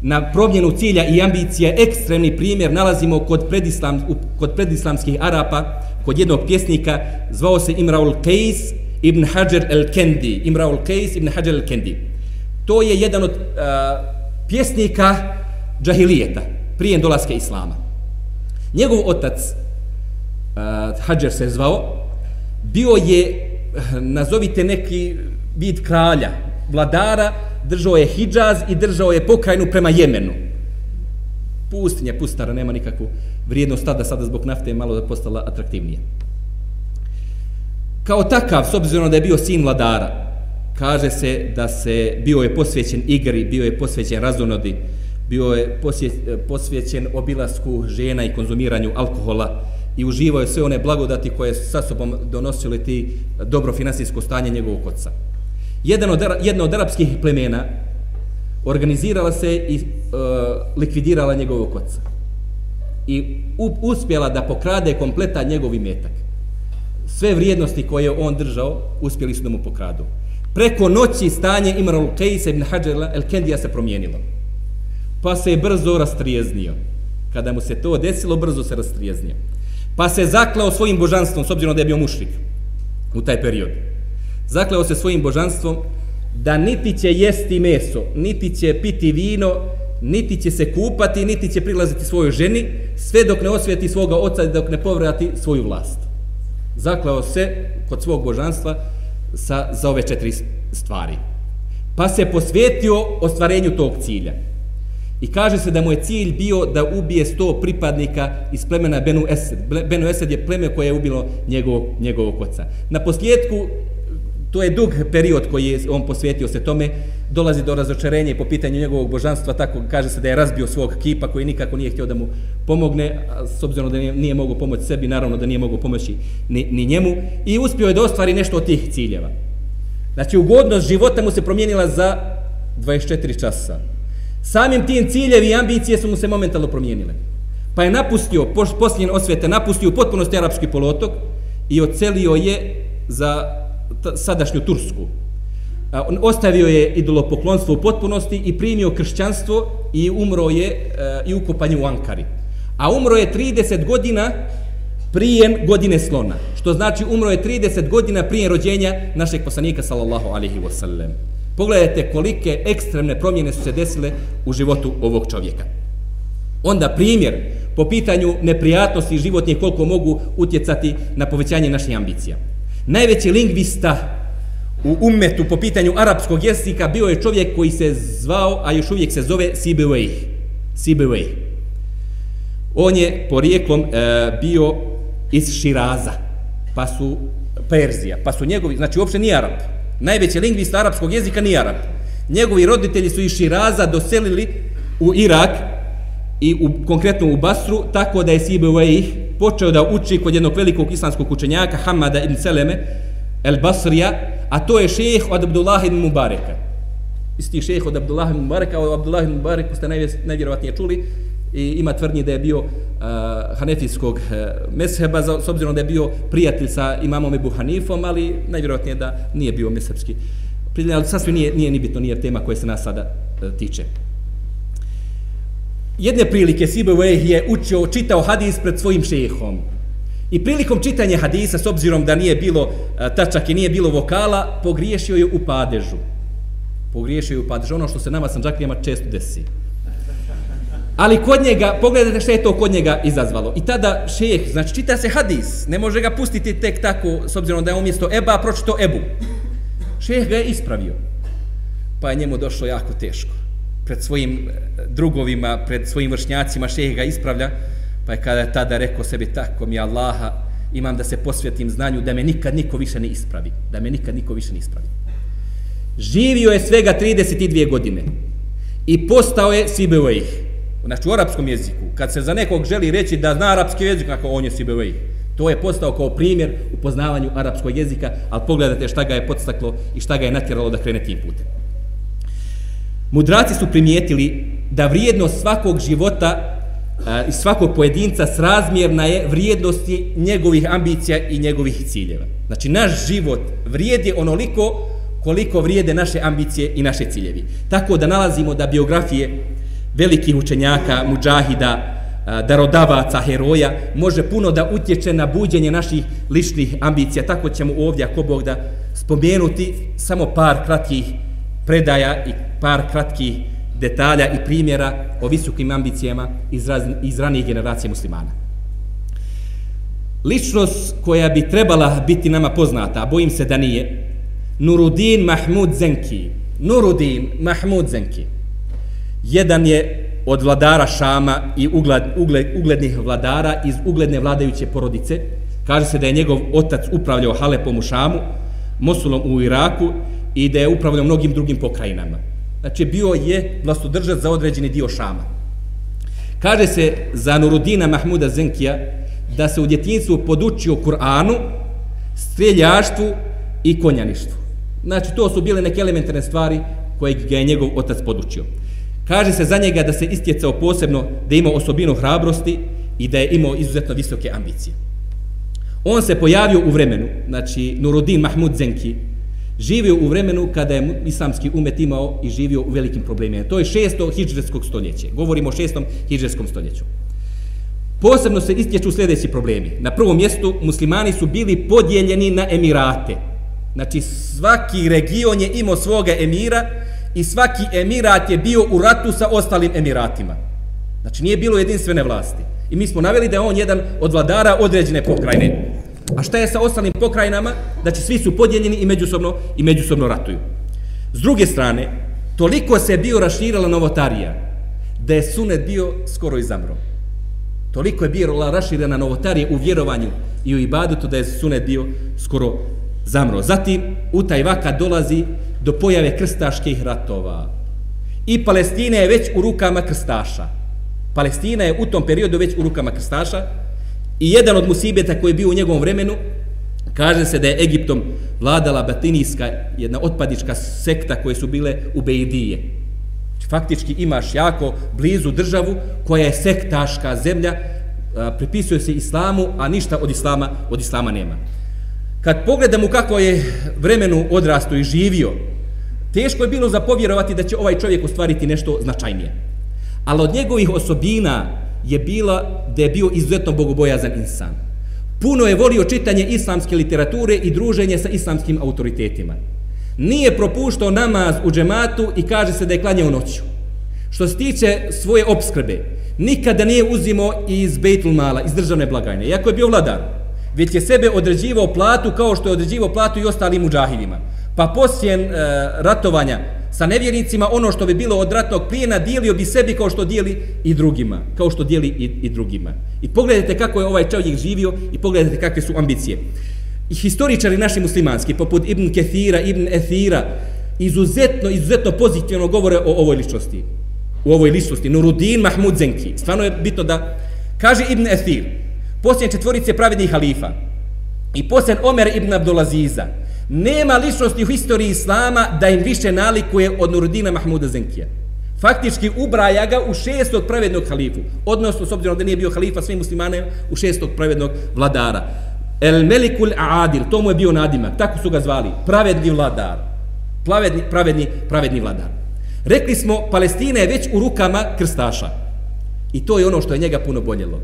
na promjenu cilja i ambicije, ekstremni primjer nalazimo kod, predislam, kod predislamskih Arapa, kod jednog pjesnika, zvao se Imraul Qais ibn Hajar el-Kendi. Imraul Qais ibn Hajar el-Kendi. To je jedan od uh, pjesnika džahilijeta, prije dolaske Islama. Njegov otac, uh, Hajar se zvao, bio je, eh, nazovite neki vid kralja, vladara, držao je Hidžaz i držao je pokrajinu prema Jemenu. Pustinja, pustara, nema nikakvu vrijednost tada, sada zbog nafte je malo postala atraktivnije. Kao takav, s obzirom da je bio sin vladara, kaže se da se bio je posvećen igri, bio je posvećen razonodi, bio je posvećen obilasku žena i konzumiranju alkohola i uživao je sve one blagodati koje sa sobom donosile ti dobro finansijsko stanje njegovog oca jedan od, jedna od arapskih plemena organizirala se i e, likvidirala njegovog oca. I u, uspjela da pokrade kompleta njegov imetak. Sve vrijednosti koje on držao, uspjeli su da mu pokradu. Preko noći stanje Imran al-Qais ibn Hajar al-Kendija se promijenilo. Pa se je brzo rastrijeznio. Kada mu se to desilo, brzo se rastrijeznio. Pa se zaklao svojim božanstvom, s obzirom da je bio mušrik u taj period zakleo se svojim božanstvom da niti će jesti meso, niti će piti vino, niti će se kupati, niti će prilaziti svojoj ženi, sve dok ne osvijeti svoga oca i dok ne povrati svoju vlast. Zakleo se kod svog božanstva sa, za ove četiri stvari. Pa se posvetio ostvarenju tog cilja. I kaže se da mu je cilj bio da ubije sto pripadnika iz plemena Benu Esed. Benu Esed je pleme koje je ubilo njegovog, njegovog oca. Na posljedku To je dug period koji je on posvetio se tome, dolazi do razočarenja po pitanju njegovog božanstva, tako kaže se da je razbio svog kipa koji nikako nije htio da mu pomogne, s obzirom da nije, nije mogu pomoći sebi, naravno da nije mogu pomoći ni, ni njemu, i uspio je da ostvari nešto od tih ciljeva. Znači, ugodnost života mu se promijenila za 24 časa. Samim tim ciljevi i ambicije su mu se momentalno promijenile. Pa je napustio, posljednjen osvete, napustio potpunosti arapski polotok i ocelio je za sadašnju Tursku. On ostavio je idolopoklonstvo u potpunosti i primio kršćanstvo i umro je e, i ukopan u Ankari. A umro je 30 godina prije godine slona. Što znači umro je 30 godina prije rođenja našeg poslanika sallallahu alaihi wasallam. Pogledajte kolike ekstremne promjene su se desile u životu ovog čovjeka. Onda primjer po pitanju neprijatnosti životnih koliko mogu utjecati na povećanje naših ambicija. Najveći lingvista u ummetu po pitanju arapskog jezika bio je čovjek koji se zvao, a još uvijek se zove Sibeway. Sibeway. On je porijeklom e, bio iz Širaza, pa su Perzija, pa su njegovi, znači uopšte nije Arab. Najveći lingvista arapskog jezika nije Arab. Njegovi roditelji su iz Širaza doselili u Irak i u, konkretno u Basru, tako da je Sibeway počeo da uči kod jednog velikog islamskog učenjaka Hamada ibn Seleme el Basrija, a to je šejh od Abdullah ibn Mubareka. Isti šejh od Abdullah ibn Mubareka, o Abdullah ibn Mubareku ste najvjerovatnije čuli, i ima tvrdnje da je bio uh, hanefijskog uh, mesheba, za, s obzirom da je bio prijatelj sa imamom Ebu Hanifom, ali najvjerojatnije da nije bio meshebski prijatelj, ali sasvim nije, nije ni bitno, nije tema koja se nas sada uh, tiče. Jedne prilike Sibe je učio, čitao hadis pred svojim šehom. I prilikom čitanja hadisa, s obzirom da nije bilo e, tačak i nije bilo vokala, pogriješio je u padežu. Pogriješio je u padežu, ono što se nama sanđaklijama često desi. Ali kod njega, pogledajte što je to kod njega izazvalo. I tada šejh, znači čita se hadis, ne može ga pustiti tek tako, s obzirom da je umjesto Eba, pročito Ebu. Šejh ga je ispravio. Pa je njemu došlo jako teško. Pred svojim e, drugovima, pred svojim vršnjacima šejh ga ispravlja. Pa je kada je tada rekao sebi tako mi Allaha, imam da se posvjetim znanju da me nikad niko više ne ispravi. Da me nikad niko više ne ispravi. Živio je svega 32 godine. I postao je Sibevojih znači u arapskom jeziku, kad se za nekog želi reći da zna arapski jezik, kako on je Sibevej, to je postao kao primjer u poznavanju arapskog jezika, ali pogledajte šta ga je podstaklo i šta ga je natjeralo da krene tim putem. Mudraci su primijetili da vrijednost svakog života i svakog pojedinca srazmjerna je vrijednosti njegovih ambicija i njegovih ciljeva. Znači, naš život vrijedi onoliko koliko vrijede naše ambicije i naše ciljevi. Tako da nalazimo da biografije velikih učenjaka, muđahida, darodavaca, heroja, može puno da utječe na buđenje naših ličnih ambicija. Tako ćemo ovdje, ako Bog da, spomenuti samo par kratkih predaja i par kratkih detalja i primjera o visokim ambicijama iz, raz, iz ranijih generacija muslimana. Ličnost koja bi trebala biti nama poznata, a bojim se da nije, Nurudin Mahmud Zenki. Nurudin Mahmud Zenki jedan je od vladara Šama i ugled, ugled, uglednih vladara iz ugledne vladajuće porodice. Kaže se da je njegov otac upravljao Halepom u Šamu, Mosulom u Iraku i da je upravljao mnogim drugim pokrajinama. Znači, bio je vlastodržac za određeni dio Šama. Kaže se za Nurudina Mahmuda Zenkija da se u djetinstvu podučio Kur'anu, streljaštvu i konjaništvu. Znači, to su bile neke elementarne stvari koje ga je njegov otac podučio. Kaže se za njega da se istjecao posebno da ima osobinu hrabrosti i da je imao izuzetno visoke ambicije. On se pojavio u vremenu, znači Nurudin Mahmud Zenki, živio u vremenu kada je islamski umet imao i živio u velikim problemima. To je šesto hijđarskog stoljeće. Govorimo o šestom hijđarskom stoljeću. Posebno se istječu sljedeći problemi. Na prvom mjestu muslimani su bili podijeljeni na emirate. Znači svaki region je imao svoga emira i svaki emirat je bio u ratu sa ostalim emiratima. Znači nije bilo jedinstvene vlasti. I mi smo naveli da je on jedan od vladara određene pokrajine. A šta je sa ostalim pokrajinama? Znači svi su podijeljeni i međusobno, i međusobno ratuju. S druge strane, toliko se bio raširila novotarija da je sunet bio skoro izamro. Toliko je bio raširena novotarija u vjerovanju i u ibadetu da je sunet bio skoro zamro. Zatim, u taj vaka dolazi do pojave krstaških ratova. I Palestina je već u rukama krstaša. Palestina je u tom periodu već u rukama krstaša i jedan od musibeta koji je bio u njegovom vremenu, kaže se da je Egiptom vladala batinijska, jedna otpadnička sekta koje su bile u Bejdije. Znači, faktički imaš jako blizu državu koja je sektaška zemlja, pripisuje se islamu, a ništa od islama, od islama nema. Kad pogledamo kako je vremenu odrasto i živio, Teško je bilo zapovjerovati da će ovaj čovjek ostvariti nešto značajnije. Ali od njegovih osobina je bila da je bio izuzetno bogobojazan insan. Puno je volio čitanje islamske literature i druženje sa islamskim autoritetima. Nije propuštao namaz u džematu i kaže se da je klanjao noću. Što se tiče svoje obskrbe, nikada nije uzimo iz Bejtul Mala, iz državne blagajne, iako je bio vladar, već je sebe određivao platu kao što je određivao platu i ostalim muđahidima pa poslije e, ratovanja sa nevjernicima, ono što bi bilo od ratnog plijena, dijelio bi sebi kao što dijeli i drugima. Kao što dijeli i, i drugima. I pogledajte kako je ovaj čovjek živio i pogledajte kakve su ambicije. I historičari naši muslimanski, poput Ibn Kethira, Ibn Ethira, izuzetno, izuzetno pozitivno govore o ovoj ličnosti. U ovoj ličnosti. Nurudin Mahmud Zenki. Stvarno je bitno da kaže Ibn Ethir, posljednje četvorice pravednih halifa i posljednje Omer Ibn Abdulaziza, Nema ličnosti u historiji Islama da im više nalikuje od Nurudina Mahmuda Zenkija. Faktički ubraja ga u šestog pravednog halifu. Odnosno, s obzirom da nije bio halifa svim muslimane u šestog pravednog vladara. El Melikul Adil, to mu je bio nadimak, tako su ga zvali, pravedni vladar. Pravedni, pravedni, pravedni vladar. Rekli smo, Palestina je već u rukama krstaša. I to je ono što je njega puno boljelo.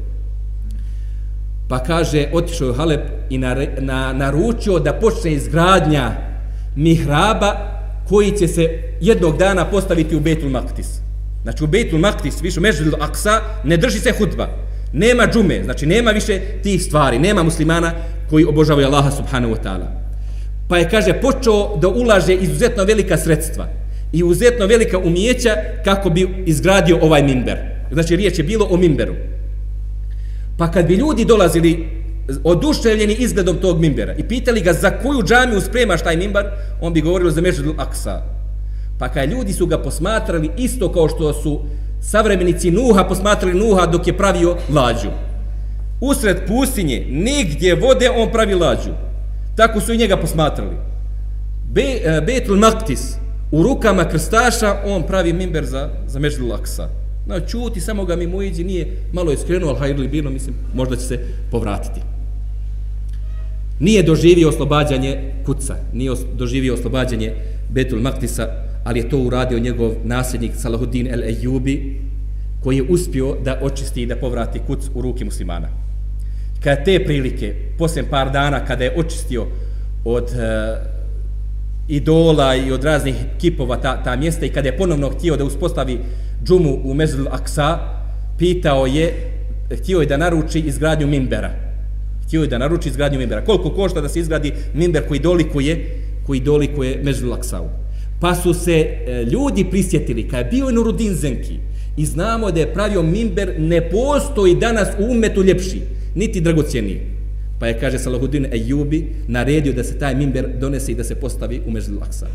Pa kaže, otišao je Halep i na, na, naručio da počne izgradnja mihraba koji će se jednog dana postaviti u Betul Maktis. Znači u Betul Maktis, više u Mežidul Aksa, ne drži se hudba. Nema džume, znači nema više tih stvari, nema muslimana koji obožavaju Allaha subhanahu wa ta'ala. Pa je, kaže, počeo da ulaže izuzetno velika sredstva i izuzetno velika umijeća kako bi izgradio ovaj minber. Znači, riječ je bilo o minberu. Pa kad bi ljudi dolazili oduševljeni izgledom tog mimbera i pitali ga za koju džamiju spremaš taj mimbar, on bi govorio za Mešidul Aksa. Pa kad ljudi su ga posmatrali isto kao što su savremenici Nuha posmatrali Nuha dok je pravio lađu. Usred pustinje, nigdje vode, on pravi lađu. Tako su i njega posmatrali. Be, e, Betul Maktis, u rukama krstaša, on pravi mimber za, za Mežidul Aksa. No, čuti, samo ga mi iđi, nije malo iskrenuo, ali hajde li bilo, mislim, možda će se povratiti. Nije doživio oslobađanje kuca, nije doživio oslobađanje Betul Maktisa, ali je to uradio njegov nasljednik Salahuddin el Ejubi, koji je uspio da očisti i da povrati kuc u ruke muslimana. Kada te prilike, poslije par dana, kada je očistio od e, idola i od raznih kipova ta, ta mjesta i kada je ponovno htio da uspostavi džumu u Mezul Aksa, pitao je, htio je da naruči izgradnju Mimbera. Htio je da naruči izgradnju Mimbera. Koliko košta da se izgradi Mimber koji dolikuje, koji dolikuje Mezul Aksau? Pa su se e, ljudi prisjetili, kada je bio Nurudin Zenki, i znamo da je pravio Mimber, ne postoji danas u umetu ljepši, niti dragocijeniji. Pa je, kaže Salahudin Ejubi, naredio da se taj Mimber donese i da se postavi u Mezul Aksa.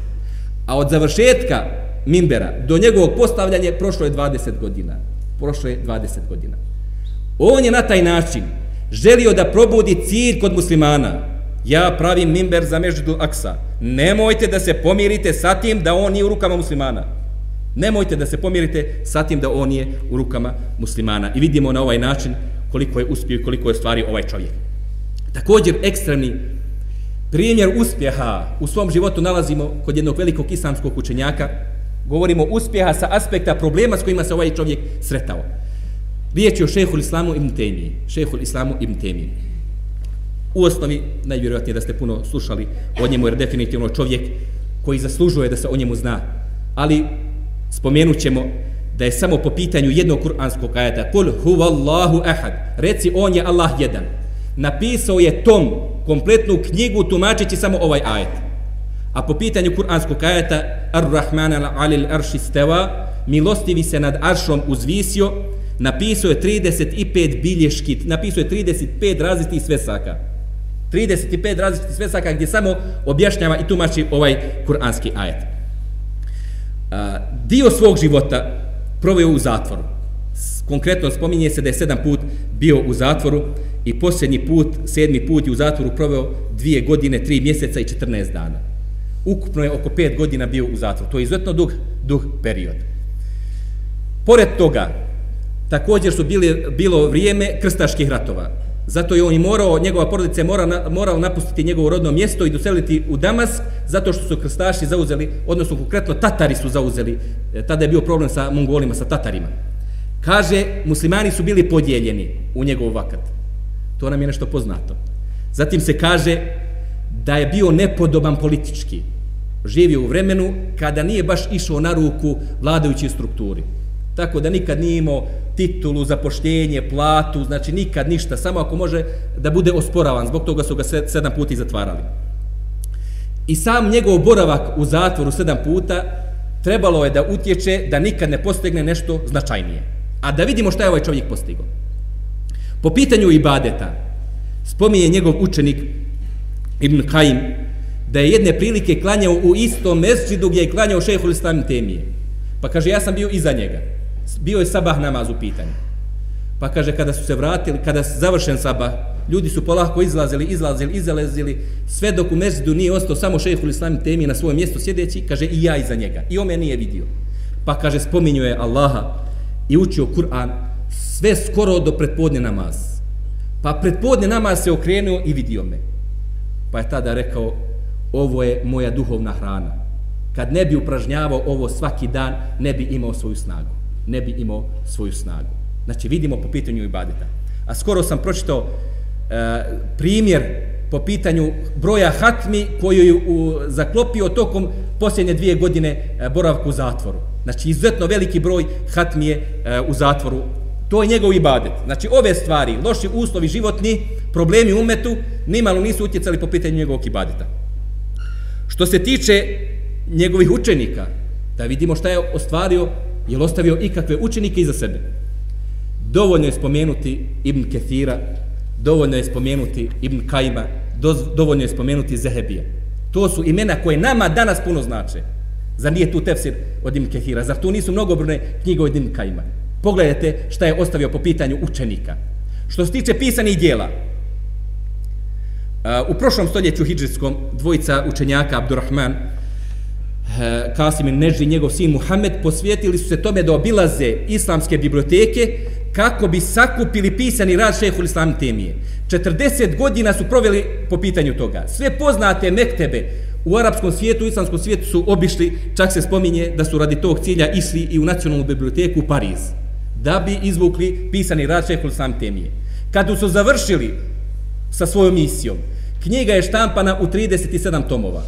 A od završetka Mimbera do njegovog postavljanja prošlo je 20 godina. Prošlo je 20 godina. On je na taj način želio da probudi cilj kod muslimana, ja pravim mimber za Mežidul Aksa. Nemojte da se pomirite sa tim da on nije u rukama muslimana. Nemojte da se pomirite sa tim da on je u rukama muslimana. I vidimo na ovaj način koliko je uspio i koliko je stvari ovaj čovjek. Također ekstremni primjer uspjeha u svom životu nalazimo kod jednog velikog islamskog učenjaka. Govorimo uspjeha sa aspekta problema s kojima se ovaj čovjek sretao. Riječ je o šehhul islamu ibn Temiji. Šehhul islamu ibn Temiji. U osnovi, najvjerojatnije da ste puno slušali o njemu, jer definitivno čovjek koji zaslužuje da se o njemu zna. Ali spomenut ćemo da je samo po pitanju jednog kuranskog ajeta Kul huvallahu ahad. Reci, on je Allah jedan. Napisao je tom kompletnu knjigu tumačeći samo ovaj ajet. A po pitanju kuranskog ajeta Ar-Rahman al-Alil arši steva milostivi se nad aršom uzvisio napisao je 35 bilješki, napisao je 35 različitih svesaka. 35 različitih svesaka gdje samo objašnjava i tumači ovaj kuranski ajet. A, dio svog života proveo u zatvoru. Konkretno spominje se da je sedam put bio u zatvoru i posljednji put, sedmi put je u zatvoru proveo dvije godine, tri mjeseca i 14 dana. Ukupno je oko pet godina bio u zatvoru. To je izuzetno dug, dug period. Pored toga, također su bili, bilo vrijeme krstaških ratova. Zato je on i morao, njegova porodica je mora, morala napustiti njegovo rodno mjesto i doseliti u Damask, zato što su krstaši zauzeli, odnosno konkretno Tatari su zauzeli, e, tada je bio problem sa Mongolima, sa Tatarima. Kaže, muslimani su bili podijeljeni u njegov vakat. To nam je nešto poznato. Zatim se kaže da je bio nepodoban politički. Živio u vremenu kada nije baš išao na ruku vladajućoj strukturi. Tako da nikad nije imao titulu, zapoštenje, platu, znači nikad ništa, samo ako može da bude osporavan, zbog toga su ga sedam puta zatvarali. I sam njegov boravak u zatvoru sedam puta trebalo je da utječe da nikad ne postigne nešto značajnije. A da vidimo šta je ovaj čovjek postigao. Po pitanju ibadeta, spominje njegov učenik Ibn Kajim, da je jedne prilike klanjao u istom mesđidu gdje je klanjao šehhul islam temije. Pa kaže, ja sam bio iza njega bio je sabah namaz u pitanju. Pa kaže, kada su se vratili, kada je završen sabah, ljudi su polako izlazili, izlazili, izlazili, sve dok u mesđidu nije ostao samo šehhul islam temi na svojem mjestu sjedeći, kaže, i ja iza njega. I on me nije vidio. pa kaže spominjuje Allaha i učio Kur'an sve skoro do predpodne namaz. Pa predpodne namaz se okrenuo i vidio me. Pa je tada rekao, ovo je moja duhovna hrana. Kad ne bi upražnjavao ovo svaki dan, ne bi imao svoju snagu. Ne bi imao svoju snagu. Znači, vidimo po pitanju ibadeta. A skoro sam pročitao e, primjer po pitanju broja hatmi koju je u, zaklopio tokom posljednje dvije godine e, boravku u zatvoru. Znači, izuzetno veliki broj hatmi je e, u zatvoru. To je njegov ibadet. Znači, ove stvari, loši uslovi životni, problemi umetu, nimalo nisu utjecali po pitanju njegovog ibadeta. Što se tiče njegovih učenika, da vidimo šta je ostvario, je ostavio ikakve učenike iza sebe. Dovoljno je spomenuti Ibn Kethira, dovoljno je spomenuti Ibn Kajma, dovoljno je spomenuti Zehebija. To su imena koje nama danas puno znače. Zar nije tu tefsir od Ibn Kethira? Zar tu nisu mnogobrune knjige od Ibn Kajma? Pogledajte šta je ostavio po pitanju učenika. Što se tiče pisanih dijela, u prošlom stoljeću hijđarskom dvojica učenjaka Abdurrahman eh, Kasim Neži i njegov sin Muhammed posvijetili su se tome da obilaze islamske biblioteke kako bi sakupili pisani rad šehu islam temije. 40 godina su proveli po pitanju toga. Sve poznate mektebe u arapskom svijetu, u islamskom svijetu su obišli, čak se spominje da su radi tog cilja išli i u nacionalnu biblioteku u Pariz, da bi izvukli pisani rad šehu islam temije. Kad su završili sa svojom misijom, knjiga je štampana u 37 tomova.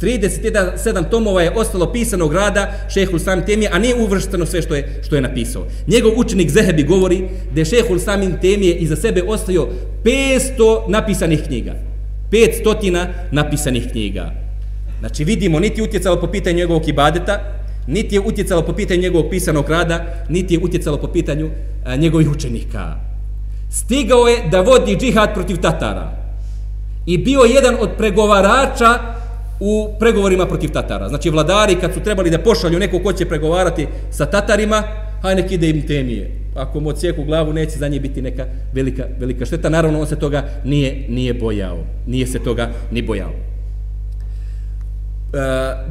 37 tomova je ostalo pisanog rada šehhul samim temije, a nije uvršteno sve što je, što je napisao. Njegov učenik Zehebi govori da je šehhul samim temije iza sebe ostavio 500 napisanih knjiga. 500 napisanih knjiga. Znači vidimo, niti je utjecalo po pitanju njegovog ibadeta, niti je utjecalo po pitanju njegovog pisanog rada, niti je utjecalo po pitanju a, njegovih učenika. Stigao je da vodi džihad protiv Tatara. I bio jedan od pregovarača u pregovorima protiv Tatara. Znači, vladari kad su trebali da pošalju neko ko će pregovarati sa Tatarima, haj nek ide im temije. Ako mu odsijeku glavu, neće za nje biti neka velika, velika šteta. Naravno, on se toga nije, nije bojao. Nije se toga ni bojao. E,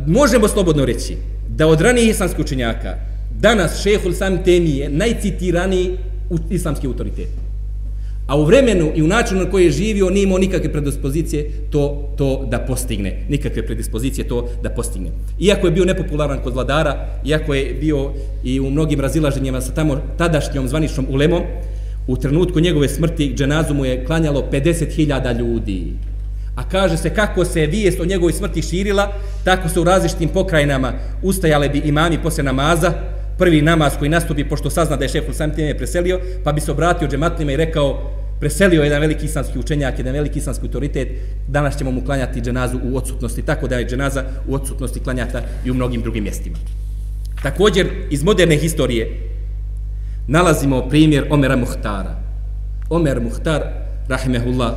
možemo slobodno reći da od ranijih islamskih učenjaka danas šehul sam temije najcitiraniji islamski autoritet. A u vremenu i u načinu na koji je živio nije imao nikakve predispozicije to, to da postigne. Nikakve predispozicije to da postigne. Iako je bio nepopularan kod vladara, iako je bio i u mnogim razilaženjima sa tamo tadašnjom zvaničnom ulemom, u trenutku njegove smrti dženazu mu je klanjalo 50.000 ljudi. A kaže se kako se vijest o njegovoj smrti širila, tako se u različitim pokrajinama ustajale bi imami posle namaza, prvi namaz koji nastupi, pošto sazna da je šef Lusam preselio, pa bi se obratio džematlima i rekao, preselio jedan veliki islamski učenjak, jedan veliki islamski autoritet, danas ćemo mu klanjati dženazu u odsutnosti, tako da je dženaza u odsutnosti klanjata i u mnogim drugim mjestima. Također, iz moderne historije nalazimo primjer Omera Muhtara. Omer Muhtar, rahimehullah,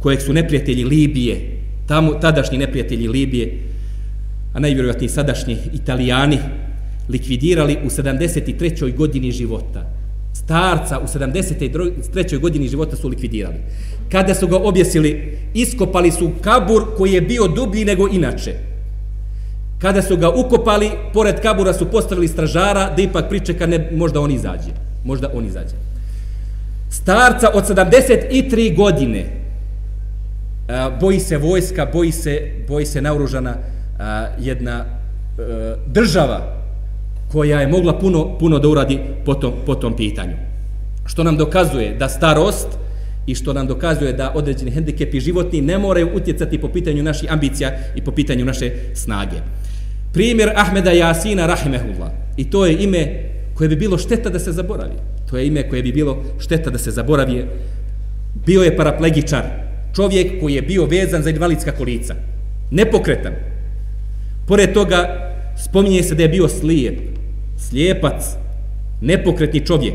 kojeg su neprijatelji Libije, tamo, tadašnji neprijatelji Libije, a najvjerojatniji sadašnji italijani, likvidirali u 73. godini života starca u 73. godini života su likvidirali. Kada su ga objesili, iskopali su kabur koji je bio dublji nego inače. Kada su ga ukopali, pored kabura su postavili stražara da ipak pričeka ne, možda on izađe. Možda on izađe. Starca od 73 godine a, boji se vojska, boji se, boji se naoružana a, jedna a, država koja je mogla puno, puno da uradi po tom, po tom pitanju. Što nam dokazuje da starost i što nam dokazuje da određeni hendikepi životni ne moraju utjecati po pitanju naših ambicija i po pitanju naše snage. Primjer Ahmeda Jasina Rahimehullah. I to je ime koje bi bilo šteta da se zaboravi. To je ime koje bi bilo šteta da se zaboravi. Bio je paraplegičar. Čovjek koji je bio vezan za invalidska kolica. Nepokretan. Pored toga spominje se da je bio slijep slijepac, nepokretni čovjek.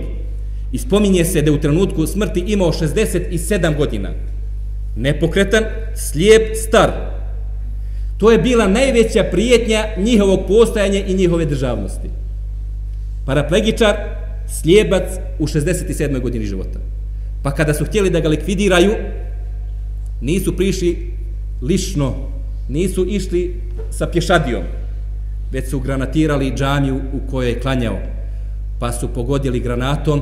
I spominje se da u trenutku smrti imao 67 godina. Nepokretan, slijep, star. To je bila najveća prijetnja njihovog postojanja i njihove državnosti. Paraplegičar, slijepac u 67. godini života. Pa kada su htjeli da ga likvidiraju, nisu prišli lišno, nisu išli sa pješadijom, već su granatirali džamiju u kojoj je klanjao, pa su pogodili granatom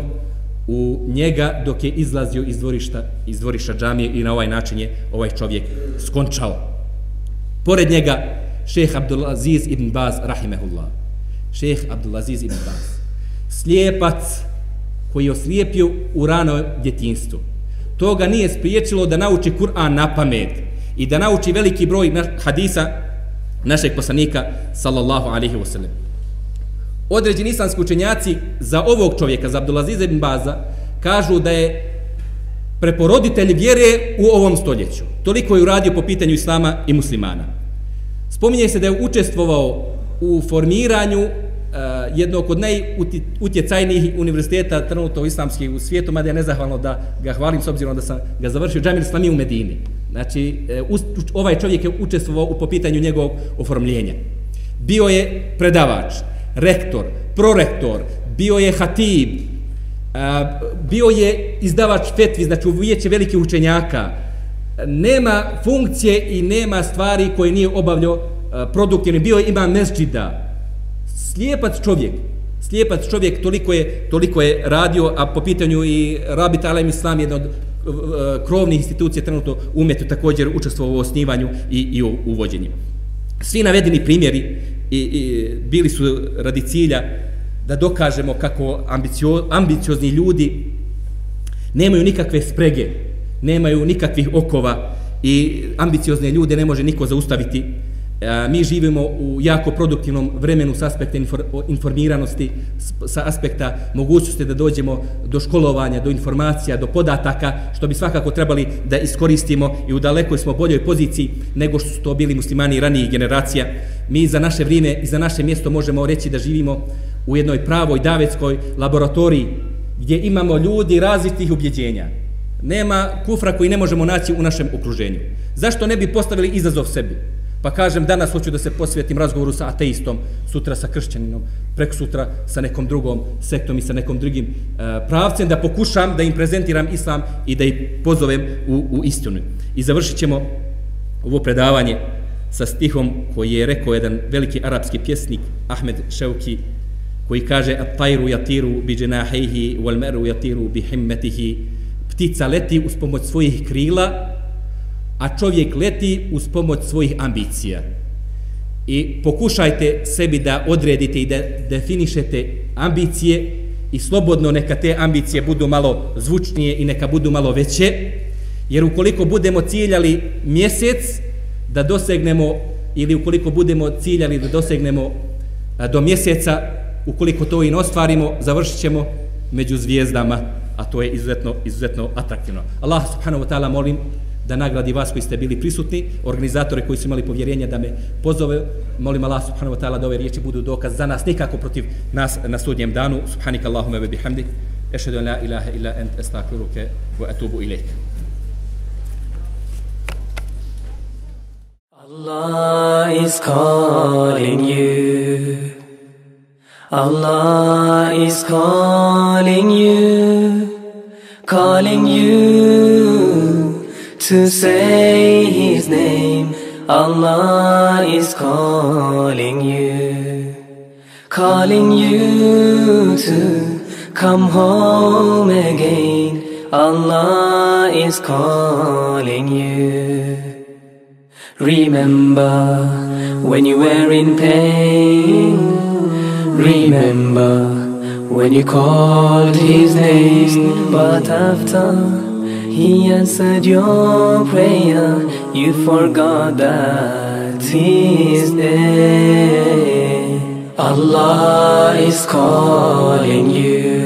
u njega dok je izlazio iz dvorišta, iz dvorišta džamije i na ovaj način je ovaj čovjek skončao. Pored njega, šeheh Abdulaziz ibn Baz, rahimehullah. Šeheh Abdulaziz ibn Baz. Slijepac koji je oslijepio u rano djetinstvu. To ga nije spriječilo da nauči Kur'an na pamet i da nauči veliki broj hadisa našeg poslanika sallallahu alaihi wa sallam. Određeni islamski učenjaci za ovog čovjeka, za Abdulaziz ibn Baza, kažu da je preporoditelj vjere u ovom stoljeću. Toliko je uradio po pitanju islama i muslimana. Spominje se da je učestvovao u formiranju uh, jednog od najutjecajnijih univerziteta trenutno islamskih u svijetu, mada je nezahvalno da ga hvalim s obzirom da sam ga završio Džamil Islami u Medini. Znači, e, ovaj čovjek je učestvovao u popitanju njegovog oformljenja. Bio je predavač, rektor, prorektor, bio je hatib, bio je izdavač fetvi, znači u vijeće velike učenjaka, nema funkcije i nema stvari koje nije obavljao produktivni, bio je ima mesđida, slijepac čovjek, slijepac čovjek toliko je, toliko je radio, a po pitanju i Rabit Alem Islam, je jedan od Eh, krovnih institucija trenutno umetu također učestvovao u osnivanju i, i u uvođenju. Svi navedeni primjeri i, i bili su radi cilja da dokažemo kako ambicio, ambiciozni ljudi nemaju nikakve sprege, nemaju nikakvih okova i ambiciozne ljude ne može niko zaustaviti mi živimo u jako produktivnom vremenu s aspekta informiranosti, sa aspekta mogućnosti da dođemo do školovanja, do informacija, do podataka, što bi svakako trebali da iskoristimo i u dalekoj smo boljoj poziciji nego što su to bili muslimani ranijih generacija. Mi za naše vrijeme i za naše mjesto možemo reći da živimo u jednoj pravoj davetskoj laboratoriji gdje imamo ljudi različitih ubjeđenja. Nema kufra koji ne možemo naći u našem okruženju. Zašto ne bi postavili izazov sebi? Pa kažem, danas hoću da se posvetim razgovoru sa ateistom, sutra sa kršćaninom, prek sutra sa nekom drugom sektom i sa nekom drugim e, pravcem, da pokušam da im prezentiram islam i da ih pozovem u, u istinu. I završit ćemo ovo predavanje sa stihom koji je rekao jedan veliki arapski pjesnik, Ahmed Ševki, koji kaže At-tajru yatiru bi jinahihi wal meru yatiru bi himmetihi, ptica leti uz pomoć svojih krila, a čovjek leti uz pomoć svojih ambicija. I pokušajte sebi da odredite i da definišete ambicije i slobodno neka te ambicije budu malo zvučnije i neka budu malo veće, jer ukoliko budemo ciljali mjesec da dosegnemo ili ukoliko budemo ciljali da dosegnemo do mjeseca, ukoliko to i ne ostvarimo, završit ćemo među zvijezdama, a to je izuzetno, izuzetno atraktivno. Allah subhanahu wa ta'ala molim da nagradi vas koji ste bili prisutni, organizatore koji su imali povjerenje da me pozove. Molim Allah subhanahu wa ta'ala da ove riječi budu dokaz za nas, nikako protiv nas na sudnjem danu. Subhanika Allahume ve bihamdik. Ešhedu an la ilaha illa ent estakfiruke wa atubu ilaik. Allah is calling you. Allah is calling you. Calling you. To say his name. Allah is calling you, calling you to come home again. Allah is calling you. Remember when you were in pain. Remember when you called his name, but after he answered your prayer, you forgot that He is there. Allah is calling you.